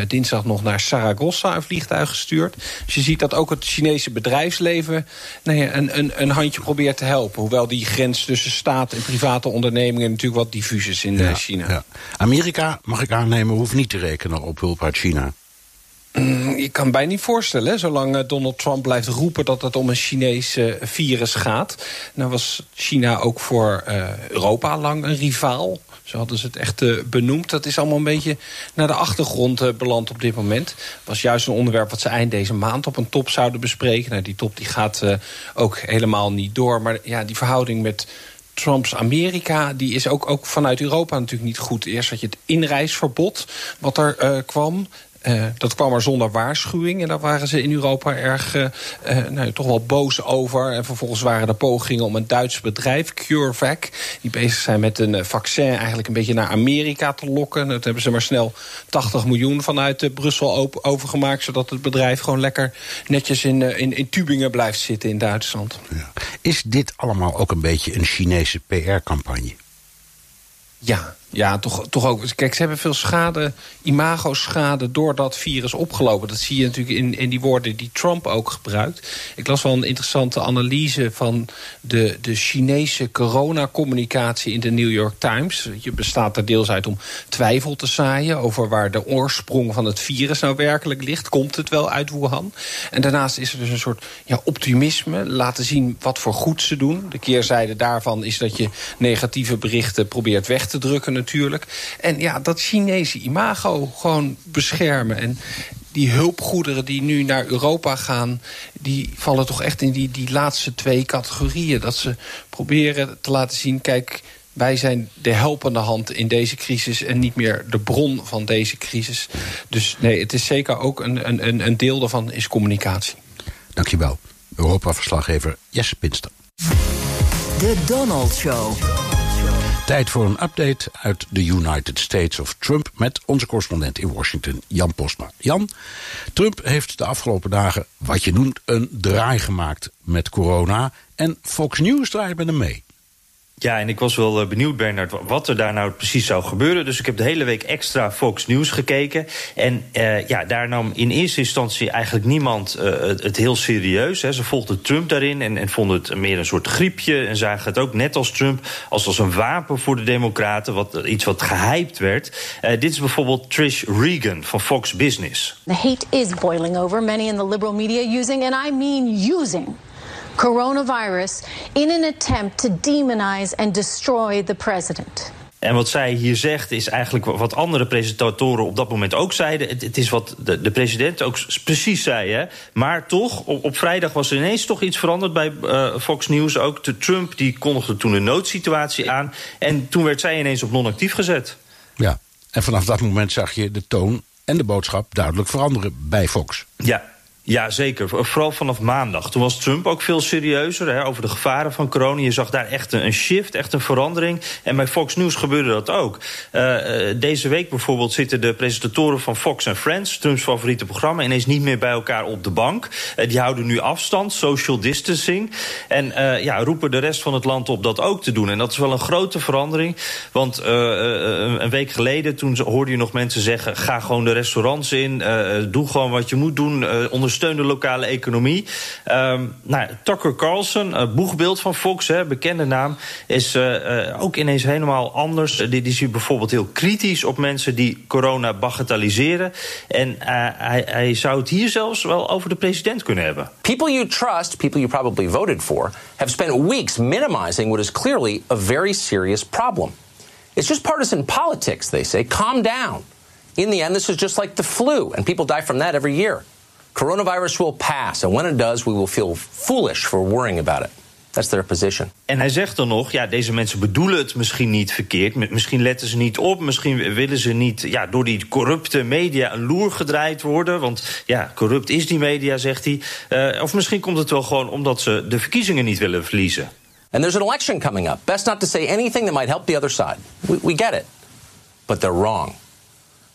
[SPEAKER 7] dinsdag nog naar Saragossa een vliegtuig gestuurd. Dus je ziet dat ook het Chinese bedrijfsleven nou ja, een, een, een, handje probeert te helpen. Hoewel die grens tussen staat en private ondernemingen natuurlijk wat diffuus is in ja, China. Ja.
[SPEAKER 2] Amerika, mag ik aannemen, hoeft niet te rekenen op hulp uit China.
[SPEAKER 7] Mm, je kan bijna niet voorstellen, zolang eh, Donald Trump blijft roepen dat het om een Chinese virus gaat. Nou was China ook voor uh, Europa lang een rivaal. Zo hadden ze het echt benoemd. Dat is allemaal een beetje naar de achtergrond beland op dit moment. Was juist een onderwerp wat ze eind deze maand op een top zouden bespreken. Nou, die top die gaat ook helemaal niet door. Maar ja, die verhouding met Trumps Amerika, die is ook, ook vanuit Europa natuurlijk niet goed. Eerst had je het inreisverbod wat er kwam. Uh, dat kwam er zonder waarschuwing. En daar waren ze in Europa erg uh, uh, nou, toch wel boos over. En vervolgens waren er pogingen om een Duits bedrijf, CureVac... die bezig zijn met een vaccin eigenlijk een beetje naar Amerika te lokken. Dat hebben ze maar snel 80 miljoen vanuit Brussel overgemaakt... zodat het bedrijf gewoon lekker netjes in, in, in Tübingen blijft zitten in Duitsland.
[SPEAKER 2] Ja. Is dit allemaal ook een beetje een Chinese PR-campagne?
[SPEAKER 7] Ja, ja, toch, toch ook. Kijk, ze hebben veel schade, imago-schade door dat virus opgelopen. Dat zie je natuurlijk in, in die woorden die Trump ook gebruikt. Ik las wel een interessante analyse van de, de Chinese coronacommunicatie in de New York Times. Je bestaat er deels uit om twijfel te zaaien over waar de oorsprong van het virus nou werkelijk ligt. Komt het wel uit Wuhan? En daarnaast is er dus een soort ja, optimisme. Laten zien wat voor goed ze doen. De keerzijde daarvan is dat je negatieve berichten probeert weg te drukken natuurlijk. En ja, dat Chinese imago gewoon beschermen. En die hulpgoederen die nu naar Europa gaan... die vallen toch echt in die, die laatste twee categorieën. Dat ze proberen te laten zien... kijk, wij zijn de helpende hand in deze crisis... en niet meer de bron van deze crisis. Dus nee, het is zeker ook een, een, een deel daarvan is communicatie.
[SPEAKER 2] Dankjewel. Europa-verslaggever Jesse Pinster.
[SPEAKER 1] De Donald Show.
[SPEAKER 2] Tijd voor een update uit de United States of Trump... met onze correspondent in Washington, Jan Postma. Jan, Trump heeft de afgelopen dagen, wat je noemt, een draai gemaakt met corona... en Fox News draait met mee.
[SPEAKER 8] Ja, en ik was wel eh, benieuwd, Bernard, wat er daar nou precies zou gebeuren. Dus ik heb de hele week extra Fox News gekeken. En uh, ja, daar nam in eerste instantie eigenlijk niemand uh, het, heel serieus. Hè. Ze volgden Trump daarin en, en vonden het meer een soort griepje. En zagen het ook net als Trump als, als een wapen voor de Democraten. Wat, iets wat gehyped werd. Dit is bijvoorbeeld Trish Regan van Fox Business.
[SPEAKER 9] The hate is boiling over. Many in the liberal media using, and I mean using coronavirus in an attempt to demonize and destroy the president.
[SPEAKER 8] En wat zij hier zegt is eigenlijk wat andere presentatoren op dat moment ook zeiden. Het, is wat de, de, president ook precies zei. Hè? Maar toch, op, op, vrijdag was er ineens toch iets veranderd bij uh, Fox News. Ook de Trump die kondigde toen een noodsituatie aan. En toen werd zij ineens op non-actief gezet.
[SPEAKER 2] Ja, en vanaf dat moment zag je de toon en de boodschap duidelijk veranderen bij Fox.
[SPEAKER 8] Ja, ja, zeker. Vooral vanaf maandag. Toen was Trump ook veel serieuzer hè, over de gevaren van corona. Je zag daar echt een shift, echt een verandering. En bij Fox News gebeurde dat ook. Uh, deze week bijvoorbeeld zitten de presentatoren van Fox Friends... Trumps favoriete programma, ineens niet meer bij elkaar op de bank. Uh, die houden nu afstand, social distancing. En ja, roepen de rest van het land op dat ook te doen. En dat is wel een grote verandering. Want een week geleden toen hoorde je nog mensen zeggen... ga gewoon de restaurants in, doe gewoon wat je moet doen... ondersteun steun de lokale economie. Um, nou, Tucker Carlson, boegbeeld van Fox, hè, bekende naam, is uh, uh, ook ineens helemaal anders. Die, die is bijvoorbeeld heel kritisch op mensen die corona bagatelliseren. En hij, hij zou het hier zelfs wel over de president kunnen hebben.
[SPEAKER 10] People you trust, people you probably voted for, have spent weeks minimizing what is clearly a very serious problem. It's just partisan politics, they say. Calm down. In the end, this is just like the flu, and people die from that every year. Coronavirus will pass, and when it does, we will feel foolish for worrying about it. That's their position.
[SPEAKER 8] En hij zegt dan nog, ja, deze mensen bedoelen het misschien niet verkeerd. Misschien letten ze niet op, misschien willen ze niet ja, door die corrupte media een loer gedraaid worden. Want ja, corrupt is die media, zegt hij. Uh, of misschien komt het wel gewoon omdat ze de verkiezingen niet willen verliezen.
[SPEAKER 10] And there's an election coming up. Best not to say anything that might help the other side. We, we get it. But they're wrong.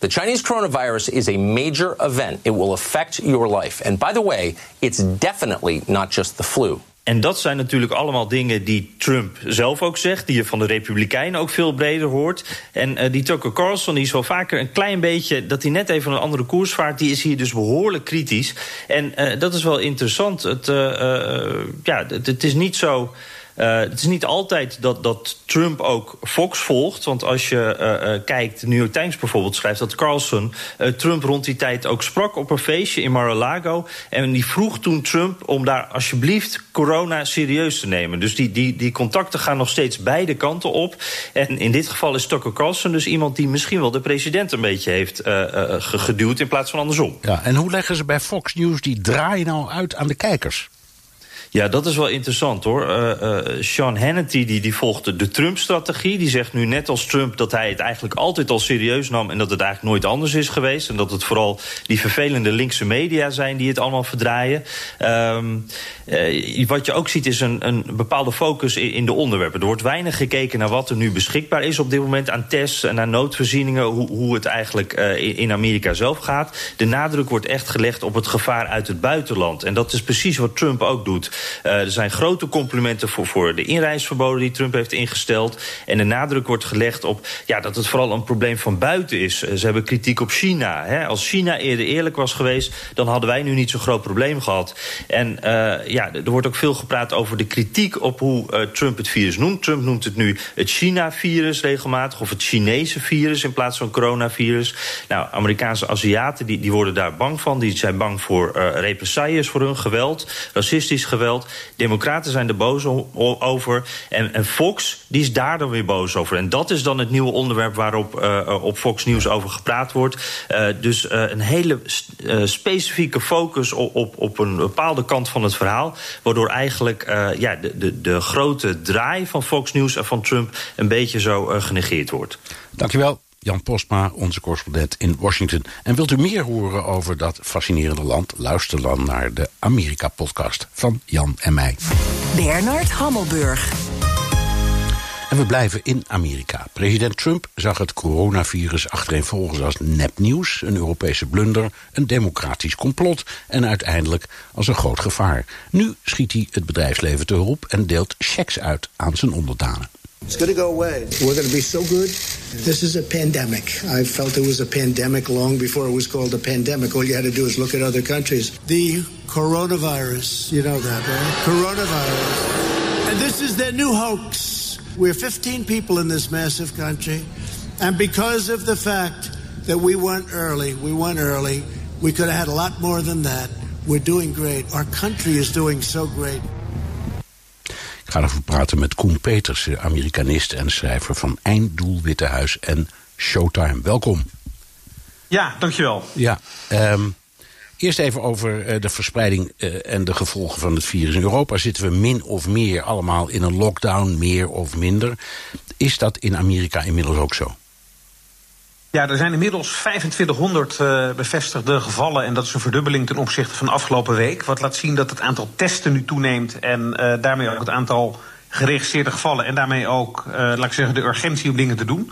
[SPEAKER 10] The Chinese coronavirus is a major event. It will affect your life. And by the way, it's definitely not just the flu.
[SPEAKER 8] En dat zijn natuurlijk allemaal dingen die Trump zelf ook zegt, die je van de Republikeinen ook veel breder hoort. En uh, die Tucker Carlson, die is wel vaker een klein beetje, dat hij net even een andere koers vaart, die is hier dus behoorlijk kritisch. En uh, dat is wel interessant. Het, uh, ja, het is niet zo. Uh, het is niet altijd dat, dat Trump ook Fox volgt. Want als je uh, uh, kijkt, de New York Times bijvoorbeeld schrijft dat Carlson Trump rond die tijd ook sprak op een feestje in Mar-a-Lago. En die vroeg toen Trump om daar alsjeblieft corona serieus te nemen. Dus die, die, die contacten gaan nog steeds beide kanten op. En in dit geval is Tucker Carlson dus iemand die misschien wel de president een beetje heeft geduwd in plaats van andersom.
[SPEAKER 2] Ja, en hoe leggen ze bij Fox News die draai nou uit aan de kijkers?
[SPEAKER 8] Ja, dat is wel interessant hoor. Uh, uh, Sean Hannity die, die volgt de Trump-strategie. Die zegt nu net als Trump dat hij het eigenlijk altijd al serieus nam... en dat het eigenlijk nooit anders is geweest. En dat het vooral die vervelende linkse media zijn die het allemaal verdraaien. Um, uh, wat je ook ziet is een, een bepaalde focus in, de onderwerpen. Er wordt weinig gekeken naar wat er nu beschikbaar is op dit moment... aan tests en aan noodvoorzieningen, hoe, hoe het eigenlijk in Amerika zelf gaat. De nadruk wordt echt gelegd op het gevaar uit het buitenland. En dat is precies wat Trump ook doet. Uh, er zijn grote complimenten voor, voor de inreisverboden die Trump heeft ingesteld. En de nadruk wordt gelegd op ja, dat het vooral een probleem van buiten is. Uh, ze hebben kritiek op China. Hè. Als China eerder eerlijk was geweest, dan hadden wij nu niet zo'n groot probleem gehad. En uh, ja, er wordt ook veel gepraat over de kritiek op hoe Trump het virus noemt. Trump noemt het nu het China-virus regelmatig, of het Chinese virus in plaats van coronavirus. Nou, Amerikaanse Aziaten die, die worden daar bang van. Die zijn bang voor represailles voor hun geweld, racistisch geweld. Democraten zijn er boos over. En, en, Fox, die is daar dan weer boos over. En dat is dan het nieuwe onderwerp waarop uh, op Fox News over gepraat wordt. Uh, dus een hele specifieke focus op, op, op, een bepaalde kant van het verhaal. Waardoor eigenlijk ja, de, de, de grote draai van Fox News en van Trump een beetje zo genegeerd wordt.
[SPEAKER 2] Dankjewel. Jan Postma, onze correspondent in Washington. En wilt u meer horen over dat fascinerende land? Luister dan naar de Amerika-podcast van Jan en mij.
[SPEAKER 1] Bernard Hammelburg.
[SPEAKER 2] En we blijven in Amerika. President Trump zag het coronavirus achtereenvolgens als nepnieuws, een Europese blunder, een democratisch complot en uiteindelijk als een groot gevaar. Nu schiet hij het bedrijfsleven te hulp en deelt checks uit aan zijn onderdanen.
[SPEAKER 11] It's going to go away. We're going to be so good. This is a pandemic. I felt it was a pandemic long before it was called a pandemic. All you had to do is look at other countries. The coronavirus, you know that, right? Coronavirus. And this is their new hoax. We're 15 people in this massive country. And because of the fact that we went early, we went early, we could have had a lot more than that. We're doing great. Our country is doing so great.
[SPEAKER 2] Ik ga erover praten met Koen Peters, Amerikanist en schrijver van Einddoel Witte Huis en Showtime. Welkom.
[SPEAKER 12] Ja, dankjewel.
[SPEAKER 2] Ja, um, Eerst even over uh, de verspreiding uh, en de gevolgen van het virus. In Europa zitten we min of meer allemaal in een lockdown, meer of minder. Is dat in Amerika inmiddels ook zo?
[SPEAKER 12] Ja, er zijn inmiddels 2500 uh, bevestigde gevallen. En dat is een verdubbeling ten opzichte van afgelopen week. Wat laat zien dat het aantal testen nu toeneemt. En daarmee ook het aantal geregistreerde gevallen. En daarmee ook, laat ik zeggen, de urgentie om dingen te doen.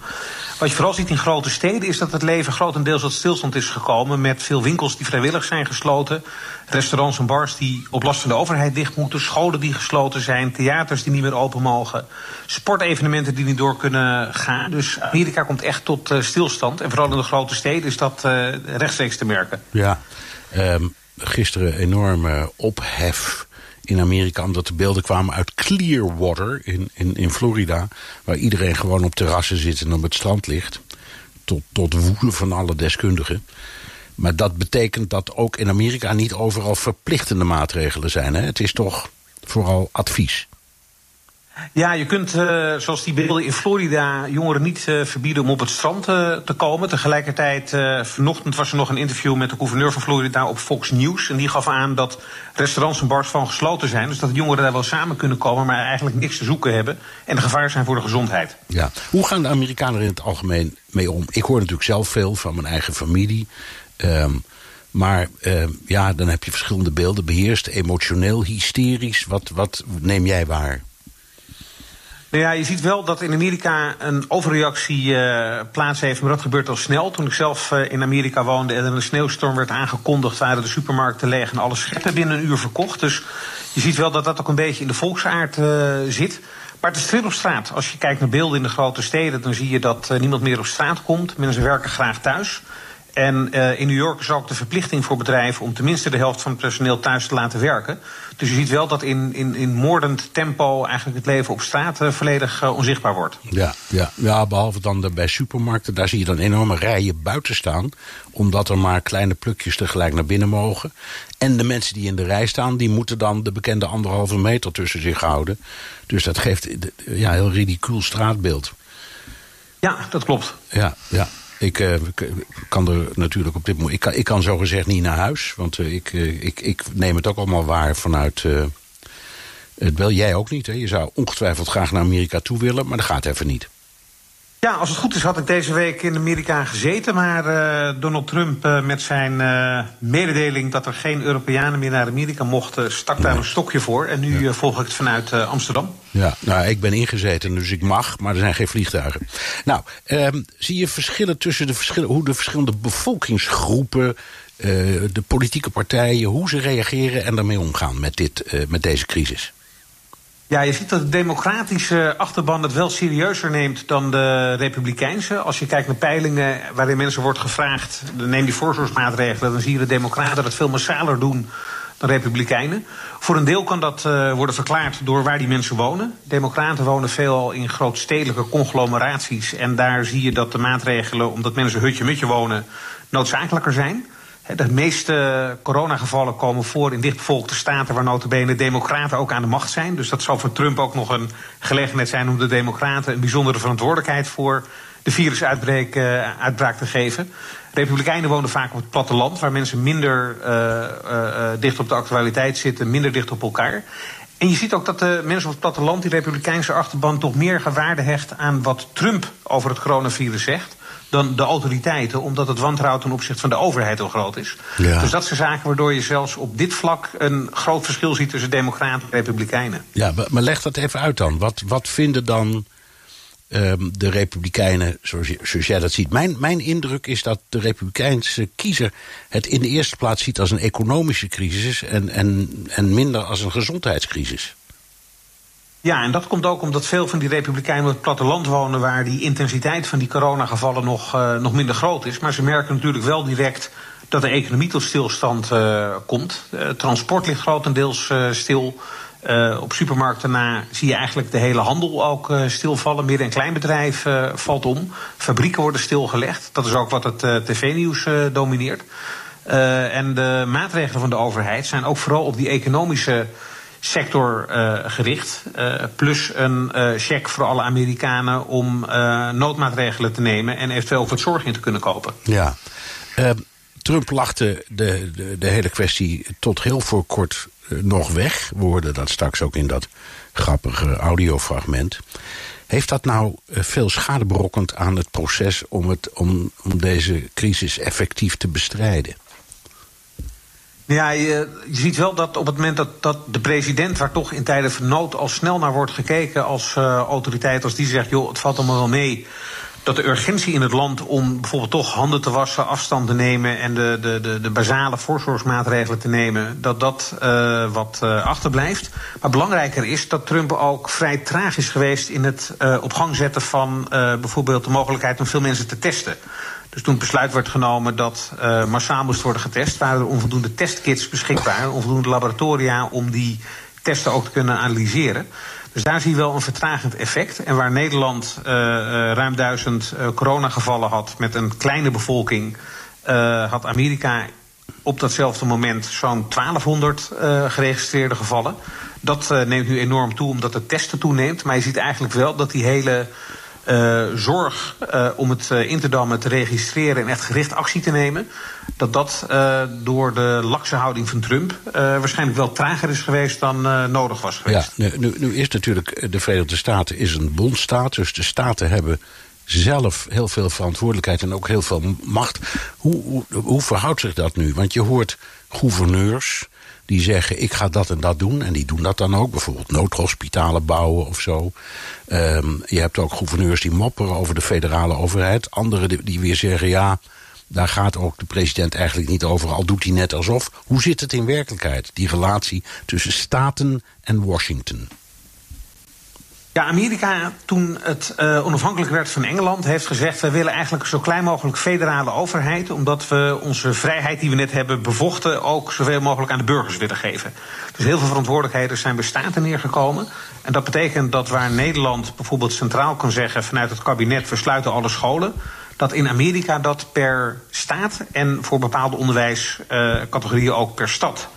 [SPEAKER 12] Wat je vooral ziet in grote steden is dat het leven grotendeels tot stilstand is gekomen. Met veel winkels die vrijwillig zijn gesloten. Restaurants en bars die op last van de overheid dicht moeten. Scholen die gesloten zijn. Theaters die niet meer open mogen. Sportevenementen die niet door kunnen gaan. Dus Amerika komt echt tot uh, stilstand. En vooral in de grote steden is dat uh, rechtstreeks te merken.
[SPEAKER 2] Ja, um, gisteren enorme ophef in Amerika... omdat de beelden kwamen uit Clearwater in, in, in Florida... waar iedereen gewoon op terrassen zit en op het strand ligt. Tot, tot woelen van alle deskundigen. Maar dat betekent dat ook in Amerika niet overal verplichtende maatregelen zijn. Hè? Het is toch vooral advies.
[SPEAKER 12] Ja, je kunt, uh, zoals die beelden in Florida, jongeren niet uh, verbieden om op het strand uh, te komen. Tegelijkertijd, vanochtend was er nog een interview met de gouverneur van Florida op Fox News. En die gaf aan dat restaurants en bars van gesloten zijn. Dus dat de jongeren daar wel samen kunnen komen, maar eigenlijk niks te zoeken hebben. En de gevaar zijn voor de gezondheid.
[SPEAKER 2] Ja. Hoe gaan de Amerikanen er in het algemeen mee om? Ik hoor natuurlijk zelf veel van mijn eigen familie. Um, maar uh, ja, dan heb je verschillende beelden. Beheerst, emotioneel, hysterisch. Wat, wat neem jij waar?
[SPEAKER 12] Nou ja, je ziet wel dat in Amerika een overreactie uh, plaats heeft, maar dat gebeurt al snel. Toen ik zelf uh, in Amerika woonde en er een sneeuwstorm werd aangekondigd, waren de supermarkten leeg en alle scheppen binnen een uur verkocht. Dus je ziet wel dat dat ook een beetje in de volksaard uh, zit. Maar het is op straat. Als je kijkt naar beelden in de grote steden, dan zie je dat niemand meer op straat komt. Mensen werken graag thuis. En uh, in New York is ook de verplichting voor bedrijven om tenminste de helft van het personeel thuis te laten werken. Dus je ziet wel dat in, in, in moordend tempo eigenlijk het leven op straat uh, volledig uh, onzichtbaar wordt.
[SPEAKER 2] Ja, ja, ja, behalve dan bij supermarkten, daar zie je dan enorme rijen buiten staan. Omdat er maar kleine plukjes tegelijk naar binnen mogen. En de mensen die in de rij staan, die moeten dan de bekende anderhalve meter tussen zich houden. Dus dat geeft ja, een heel ridicuul straatbeeld.
[SPEAKER 12] Ja, dat klopt.
[SPEAKER 2] Ja, ja. Ik uh, kan er natuurlijk op dit moment. Ik kan, ik kan zo gezegd niet naar huis. Want uh, ik, ik, ik neem het ook allemaal waar vanuit. het wel jij ook niet. Hè? Je zou ongetwijfeld graag naar Amerika toe willen, maar dat gaat even niet.
[SPEAKER 12] Ja, als het goed is had ik deze week in Amerika gezeten. Maar uh, Donald Trump uh, met zijn uh, mededeling dat er geen Europeanen meer naar Amerika mochten... stak daar een stokje voor. En nu ja. volg ik het vanuit Amsterdam.
[SPEAKER 2] Ja, nou, ik ben ingezeten, dus ik mag, maar er zijn geen vliegtuigen. Nou, um, zie je verschillen tussen de verschillen, hoe de verschillende bevolkingsgroepen... de politieke partijen, hoe ze reageren en daarmee omgaan met, dit, met deze crisis?
[SPEAKER 12] Ja, je ziet dat de democratische achterban het wel serieuzer neemt dan de republikeinse. Als je kijkt naar peilingen waarin mensen wordt gevraagd... neem die voorzorgsmaatregelen, dan zie je de democraten dat veel massaler doen dan republikeinen. Voor een deel kan dat uh, worden verklaard door waar die mensen wonen. Democraten wonen veelal in grootstedelijke conglomeraties... en daar zie je dat de maatregelen, omdat mensen hutje-mutje wonen... noodzakelijker zijn... De meeste coronagevallen komen voor in dichtbevolkte staten waar notabene democraten ook aan de macht zijn. Dus dat zal voor Trump ook nog een gelegenheid zijn om de democraten een bijzondere verantwoordelijkheid voor de virusuitbraak uh, te geven. Republikeinen wonen vaak op het platteland, waar mensen minder uh, uh, dicht op de actualiteit zitten, minder dicht op elkaar. En je ziet ook dat de mensen op het platteland, die republikeinse achterban, toch meer waarde hecht aan wat Trump over het coronavirus zegt dan de autoriteiten, omdat het wantrouwen ten opzichte van de overheid heel groot is. Ja. Dus dat zijn zaken waardoor je zelfs op dit vlak een groot verschil ziet tussen democraten en republikeinen.
[SPEAKER 2] Ja, maar leg dat even uit dan. Wat, wat vinden dan um, de republikeinen, zoals, zoals, jij dat ziet? Mijn, mijn indruk is dat de republikeinse kiezer het in de eerste plaats ziet als een economische crisis en, en, en minder als een gezondheidscrisis.
[SPEAKER 12] Ja, en dat komt ook omdat veel van die republikeinen op het platteland wonen... waar die intensiteit van die coronagevallen nog, uh, nog minder groot is. Maar ze merken natuurlijk wel direct dat de economie tot stilstand uh, komt. Uh, transport ligt grotendeels stil. op supermarkten na zie je eigenlijk de hele handel ook stilvallen. Midden- en kleinbedrijf valt om. Fabrieken worden stilgelegd. Dat is ook wat het tv-nieuws domineert. en de maatregelen van de overheid zijn ook vooral op die economische sector uh, gericht. Uh, plus een uh, cheque voor alle Amerikanen om noodmaatregelen te nemen en eventueel ook wat zorg in te kunnen kopen.
[SPEAKER 2] Ja. Trump lachte de, de, de, hele kwestie tot heel voor kort nog weg. We hoorden dat straks ook in dat grappige audiofragment. Heeft dat nou veel schade berokkend aan het proces om, het, om, om deze crisis effectief te bestrijden?
[SPEAKER 12] Ja, je, ziet wel dat op het moment dat, dat de president, waar toch in tijden van nood al snel naar wordt gekeken als uh, autoriteit, als die zegt, joh, het valt allemaal wel mee. Dat de urgentie in het land om bijvoorbeeld toch handen te wassen, afstand te nemen en de, de, de, de basale voorzorgsmaatregelen te nemen, dat dat uh, wat uh, achterblijft. Maar belangrijker is dat Trump ook vrij traag is geweest in het op gang zetten van bijvoorbeeld de mogelijkheid om veel mensen te testen. Dus toen het besluit werd genomen dat massaal moest worden getest, waren er onvoldoende testkits beschikbaar, onvoldoende laboratoria om die testen ook te kunnen analyseren. Dus daar zie je wel een vertragend effect. En waar Nederland uh, ruim duizend uh, coronagevallen had met een kleine bevolking, had Amerika op datzelfde moment zo'n 1200 geregistreerde gevallen. Dat neemt nu enorm toe omdat de testen toeneemt. Maar je ziet eigenlijk wel dat die hele uh, zorg uh, om het uh, in te dammen, te registreren en echt gericht actie te nemen. Dat dat door de lakse houding van Trump waarschijnlijk wel trager is geweest dan nodig was geweest.
[SPEAKER 2] Ja, nu, nu is natuurlijk de Verenigde Staten is een bondstaat, dus de staten hebben zelf heel veel verantwoordelijkheid en ook heel veel macht. Hoe, hoe, hoe verhoudt zich dat nu? Want je hoort gouverneurs die zeggen: ik ga dat en dat doen. En die doen dat dan ook. Bijvoorbeeld noodhospitalen bouwen of zo. Um, je hebt ook gouverneurs die mopperen over de federale overheid. Anderen die, die weer zeggen: ja. Daar gaat ook de president eigenlijk niet over, al doet hij net alsof. Hoe zit het in werkelijkheid, die relatie tussen staten en Washington?
[SPEAKER 12] Ja, Amerika, toen het uh, onafhankelijk werd van Engeland, heeft gezegd: wij willen eigenlijk zo klein mogelijk federale overheid, omdat we onze vrijheid die we net hebben bevochten ook zoveel mogelijk aan de burgers willen geven. Dus heel veel verantwoordelijkheden zijn bij staten neergekomen. En dat betekent dat waar Nederland bijvoorbeeld centraal kan zeggen vanuit het kabinet: we sluiten alle scholen. Dat in Amerika dat per staat en voor bepaalde onderwijscategorieën ook per stad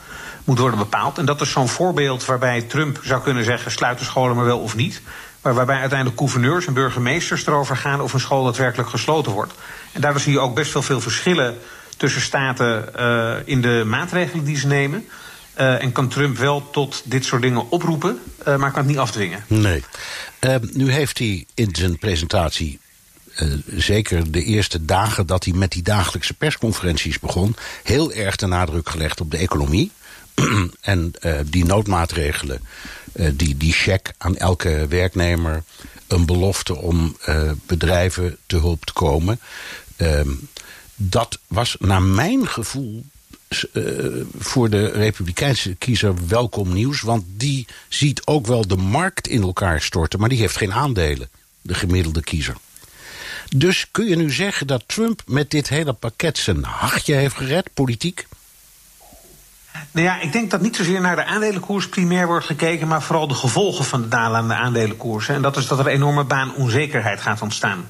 [SPEAKER 12] moet worden bepaald. En dat is zo'n voorbeeld waarbij Trump zou kunnen zeggen: sluit de scholen maar wel of niet. Maar waarbij uiteindelijk gouverneurs en burgemeesters erover gaan of een school daadwerkelijk gesloten wordt. En daardoor zie je ook best wel veel verschillen tussen staten uh, in de maatregelen die ze nemen. Uh, en kan Trump wel tot dit soort dingen oproepen, uh, maar kan het niet afdwingen.
[SPEAKER 2] Nee. nu heeft hij in zijn presentatie zeker de eerste dagen dat hij met die dagelijkse persconferenties begon, heel erg de nadruk gelegd op de economie. en uh, die noodmaatregelen, uh, die, die check aan elke werknemer, een belofte om uh, bedrijven te hulp te komen. Ehm, dat was naar mijn gevoel voor de Republikeinse kiezer welkom nieuws. Want die ziet ook wel de markt in elkaar storten, maar die heeft geen aandelen, de gemiddelde kiezer. Dus kun je nu zeggen dat Trump met dit hele pakket zijn hartje heeft gered, politiek?
[SPEAKER 12] Nou ja, ik denk dat niet zozeer naar de aandelenkoers primair wordt gekeken, maar vooral de gevolgen van de dalende aandelenkoersen. En dat is dat er enorme baanonzekerheid gaat ontstaan.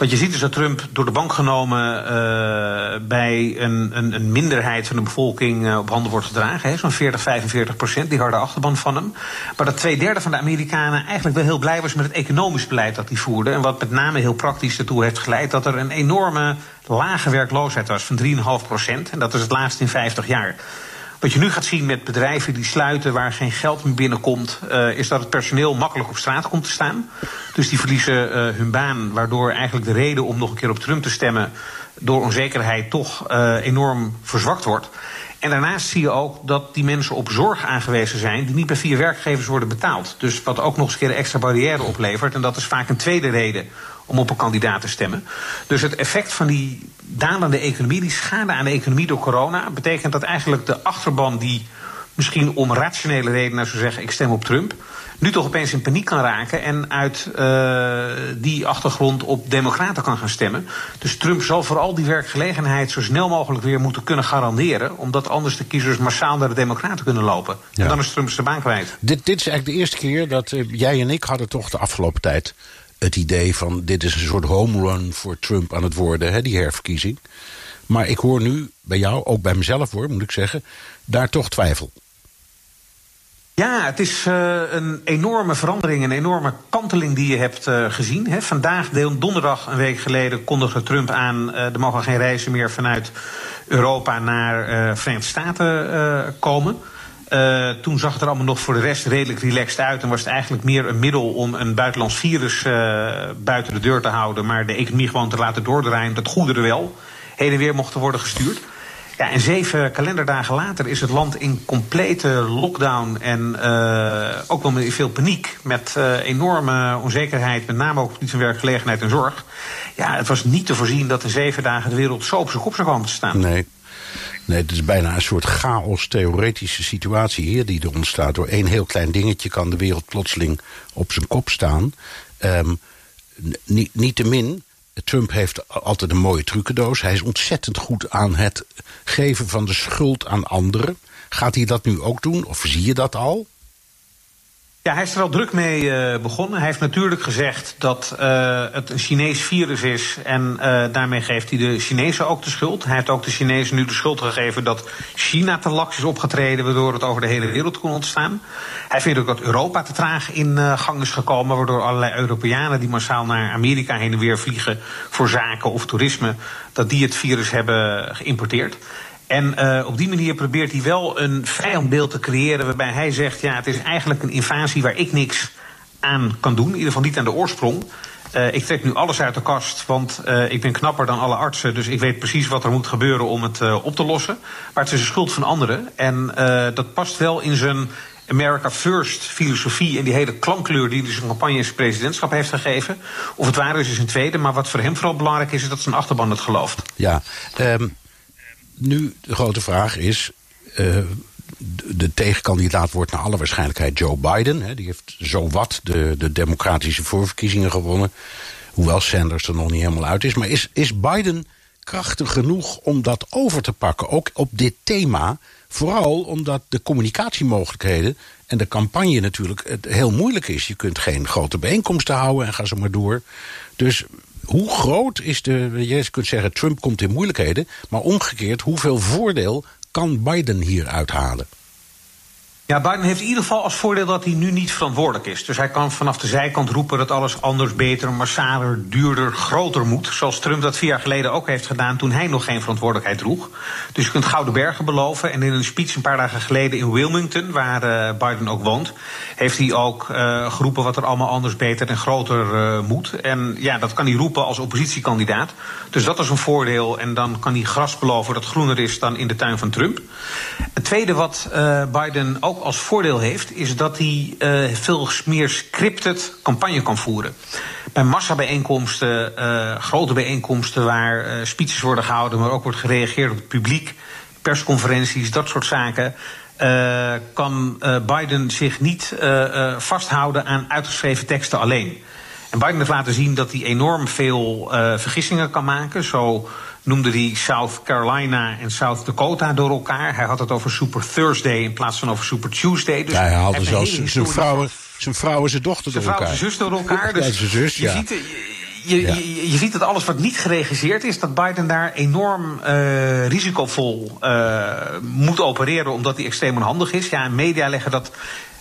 [SPEAKER 12] Wat je ziet is dat Trump door de bank genomen uh, bij een, een, een, minderheid van de bevolking uh, op handen wordt gedragen. Zo'n 40, 45 procent, die harde achterban van hem. Maar dat twee derde van de Amerikanen eigenlijk wel heel blij was met het economisch beleid dat hij voerde. En wat met name heel praktisch ertoe heeft geleid dat er een enorme lage werkloosheid was van 3,5 procent. En dat is het laatst in 50 jaar. Wat je nu gaat zien met bedrijven die sluiten waar geen geld meer binnenkomt, uh, is dat het personeel makkelijk op straat komt te staan. Dus die verliezen uh, hun baan, waardoor eigenlijk de reden om nog een keer op Trump te stemmen door onzekerheid toch uh, enorm verzwakt wordt. En daarnaast zie je ook dat die mensen op zorg aangewezen zijn die niet bij vier werkgevers worden betaald. Dus wat ook nog eens een keer extra barrière oplevert. En dat is vaak een tweede reden om op een kandidaat te stemmen. Dus het effect van die dalende economie, die schade aan de economie door corona, betekent dat eigenlijk de achterban die misschien om rationele redenen zou zeggen: ik stem op Trump, nu toch opeens in paniek kan raken en uit uh, die achtergrond op Democraten kan gaan stemmen. Dus Trump zal vooral die werkgelegenheid zo snel mogelijk weer moeten kunnen garanderen, omdat anders de kiezers massaal naar de Democraten kunnen lopen. Ja. En dan is Trump zijn baan kwijt.
[SPEAKER 2] Dit, dit is eigenlijk de eerste keer dat uh, jij en ik hadden toch de afgelopen tijd het idee van dit is een soort home run voor Trump aan het worden, hè, die herverkiezing. Maar ik hoor nu bij jou, ook bij mezelf hoor, moet ik zeggen, daar toch twijfel.
[SPEAKER 12] Ja, het is uh, een enorme verandering, een enorme kanteling die je hebt uh, gezien. Hè. Vandaag, donderdag, een week geleden, kondigde Trump aan... Uh, er mogen geen reizen meer vanuit Europa naar Verenigde Staten komen. Toen zag het er allemaal nog voor de rest redelijk relaxed uit... en was het eigenlijk meer een middel om een buitenlands virus buiten de deur te houden... maar de economie gewoon te laten doordraaien, dat goederen wel heen en weer mochten worden gestuurd. Ja, en zeven kalenderdagen later is het land in complete lockdown en uh, ook wel met veel paniek. Met enorme onzekerheid, met name ook op het van werkgelegenheid en zorg. Ja, het was niet te voorzien dat in zeven dagen de wereld zo op zijn kop zou komen te staan.
[SPEAKER 2] Nee. Nee, het is bijna een soort chaos-theoretische situatie hier die er ontstaat. Door één heel klein dingetje kan de wereld plotseling op zijn kop staan. Um, niet te min Trump heeft altijd een mooie trucendoos. Hij is ontzettend goed aan het geven van de schuld aan anderen. Gaat hij dat nu ook doen? Of zie je dat al?
[SPEAKER 12] Ja, hij is er al druk mee uh, begonnen. Hij heeft natuurlijk gezegd dat uh, het een Chinees virus is. En uh, daarmee geeft hij de Chinezen ook de schuld. Hij heeft ook de Chinezen nu de schuld gegeven dat China te laks is opgetreden. Waardoor het over de hele wereld kon ontstaan. Hij vindt ook dat Europa te traag in gang is gekomen. Waardoor allerlei Europeanen die massaal naar Amerika heen en weer vliegen voor zaken of toerisme. dat die het virus hebben geïmporteerd. En uh, op die manier probeert hij wel een vijandbeeld te creëren waarbij hij zegt: ja, het is eigenlijk een invasie waar ik niks aan kan doen, in ieder geval niet aan de oorsprong. Uh, ik trek nu alles uit de kast, want uh, ik ben knapper dan alle artsen. Dus ik weet precies wat er moet gebeuren om het op te lossen. Maar het is een schuld van anderen. En dat past wel in zijn America First filosofie en die hele klankkleur die hij zijn campagne en zijn presidentschap heeft gegeven. Of het waar is, is een tweede. Maar wat voor hem vooral belangrijk is, is dat zijn achterban het gelooft.
[SPEAKER 2] Ja, um, nu de grote vraag is... Uh, de, tegenkandidaat wordt naar alle waarschijnlijkheid Joe Biden. Hè, die heeft zowat de, de democratische voorverkiezingen gewonnen. Hoewel Sanders er nog niet helemaal uit is. Maar is, is Biden krachtig genoeg om dat over te pakken? Ook op dit thema. Vooral omdat de communicatiemogelijkheden en de campagne natuurlijk het heel moeilijk is. Je kunt geen grote bijeenkomsten houden en ga zo maar door. Dus hoe groot is de. Je kunt zeggen, Trump komt in moeilijkheden. Maar omgekeerd, hoeveel voordeel kan Biden hier uithalen?
[SPEAKER 12] Ja, Biden heeft in ieder geval als voordeel dat hij nu niet verantwoordelijk is. Dus hij kan vanaf de zijkant roepen dat alles anders, beter, massaler, duurder, groter moet. Zoals Trump dat vier jaar geleden ook heeft gedaan toen hij nog geen verantwoordelijkheid droeg. Dus je kunt Gouden Bergen beloven. En in een speech een paar dagen geleden in Wilmington, waar uh, Biden ook woont, heeft hij ook uh, geroepen wat er allemaal anders, beter en groter uh, moet. En ja, dat kan hij roepen als oppositiekandidaat. Dus dat is een voordeel. En dan kan hij gras beloven dat groener is dan in de tuin van Trump. Het tweede wat Biden ook als voordeel heeft, is dat hij uh, veel meer scripted campagne kan voeren. Bij massabijeenkomsten, uh, grote bijeenkomsten waar uh, speeches worden gehouden, maar ook wordt gereageerd op het publiek, persconferenties, dat soort zaken. Kan Biden zich niet vasthouden aan uitgeschreven teksten alleen. En Biden heeft laten zien dat hij enorm veel vergissingen kan maken. Zo noemde hij South Carolina en South Dakota door elkaar. Hij had het over Super Thursday in plaats van over Super Tuesday.
[SPEAKER 2] Dus ja, hij haalde zelfs zijn vrouw, zijn vrouw en zijn dochter door elkaar.
[SPEAKER 12] Zijn vrouw en zijn zus door elkaar. Dus
[SPEAKER 2] zijn zus, ja.
[SPEAKER 12] je, ziet, je, ja. je, je, ziet dat alles wat niet geregisseerd is, dat Biden daar enorm uh, risicovol uh, moet opereren, omdat hij extreem onhandig is. Ja, media leggen dat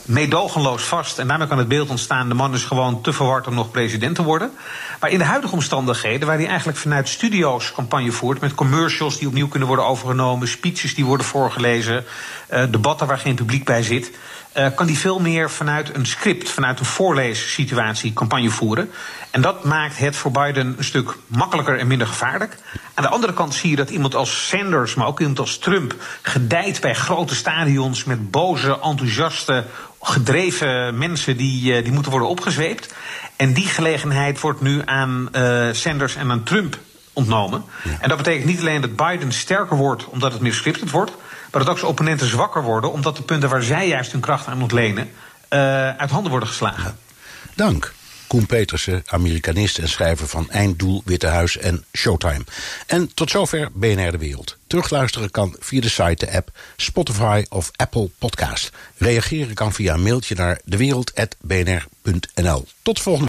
[SPEAKER 12] meedogenloos vast. En daarmee kan het beeld ontstaan: de man is gewoon te verward om nog president te worden. Maar in de huidige omstandigheden, waar hij eigenlijk vanuit studio's campagne voert, met commercials die opnieuw kunnen worden overgenomen, speeches die worden voorgelezen, uh, debatten waar geen publiek bij zit. Uh, kan hij veel meer vanuit een script, vanuit een voorleessituatie campagne voeren. En dat maakt het voor Biden een stuk makkelijker en minder gevaarlijk. Aan de andere kant zie je dat iemand als Sanders, maar ook iemand als Trump, gedijt bij grote stadions met boze, enthousiaste, gedreven mensen die, uh, die moeten worden opgezweept. En die gelegenheid wordt nu aan uh, Sanders en aan Trump ontnomen. Ja. En dat betekent niet alleen dat Biden sterker wordt omdat het meer scripted wordt, maar dat ook zijn opponenten zwakker worden omdat de punten waar zij juist hun kracht aan ontlenen uh, uit handen worden geslagen.
[SPEAKER 2] Dank. Koen Petersen, Amerikanist en schrijver van Einddoel, Witte Huis en Showtime. En tot zover BNR De Wereld. Terugluisteren kan via de site, de app, Spotify of Apple Podcast. Reageren kan via een mailtje naar dewereld.bnr.nl. Tot volgende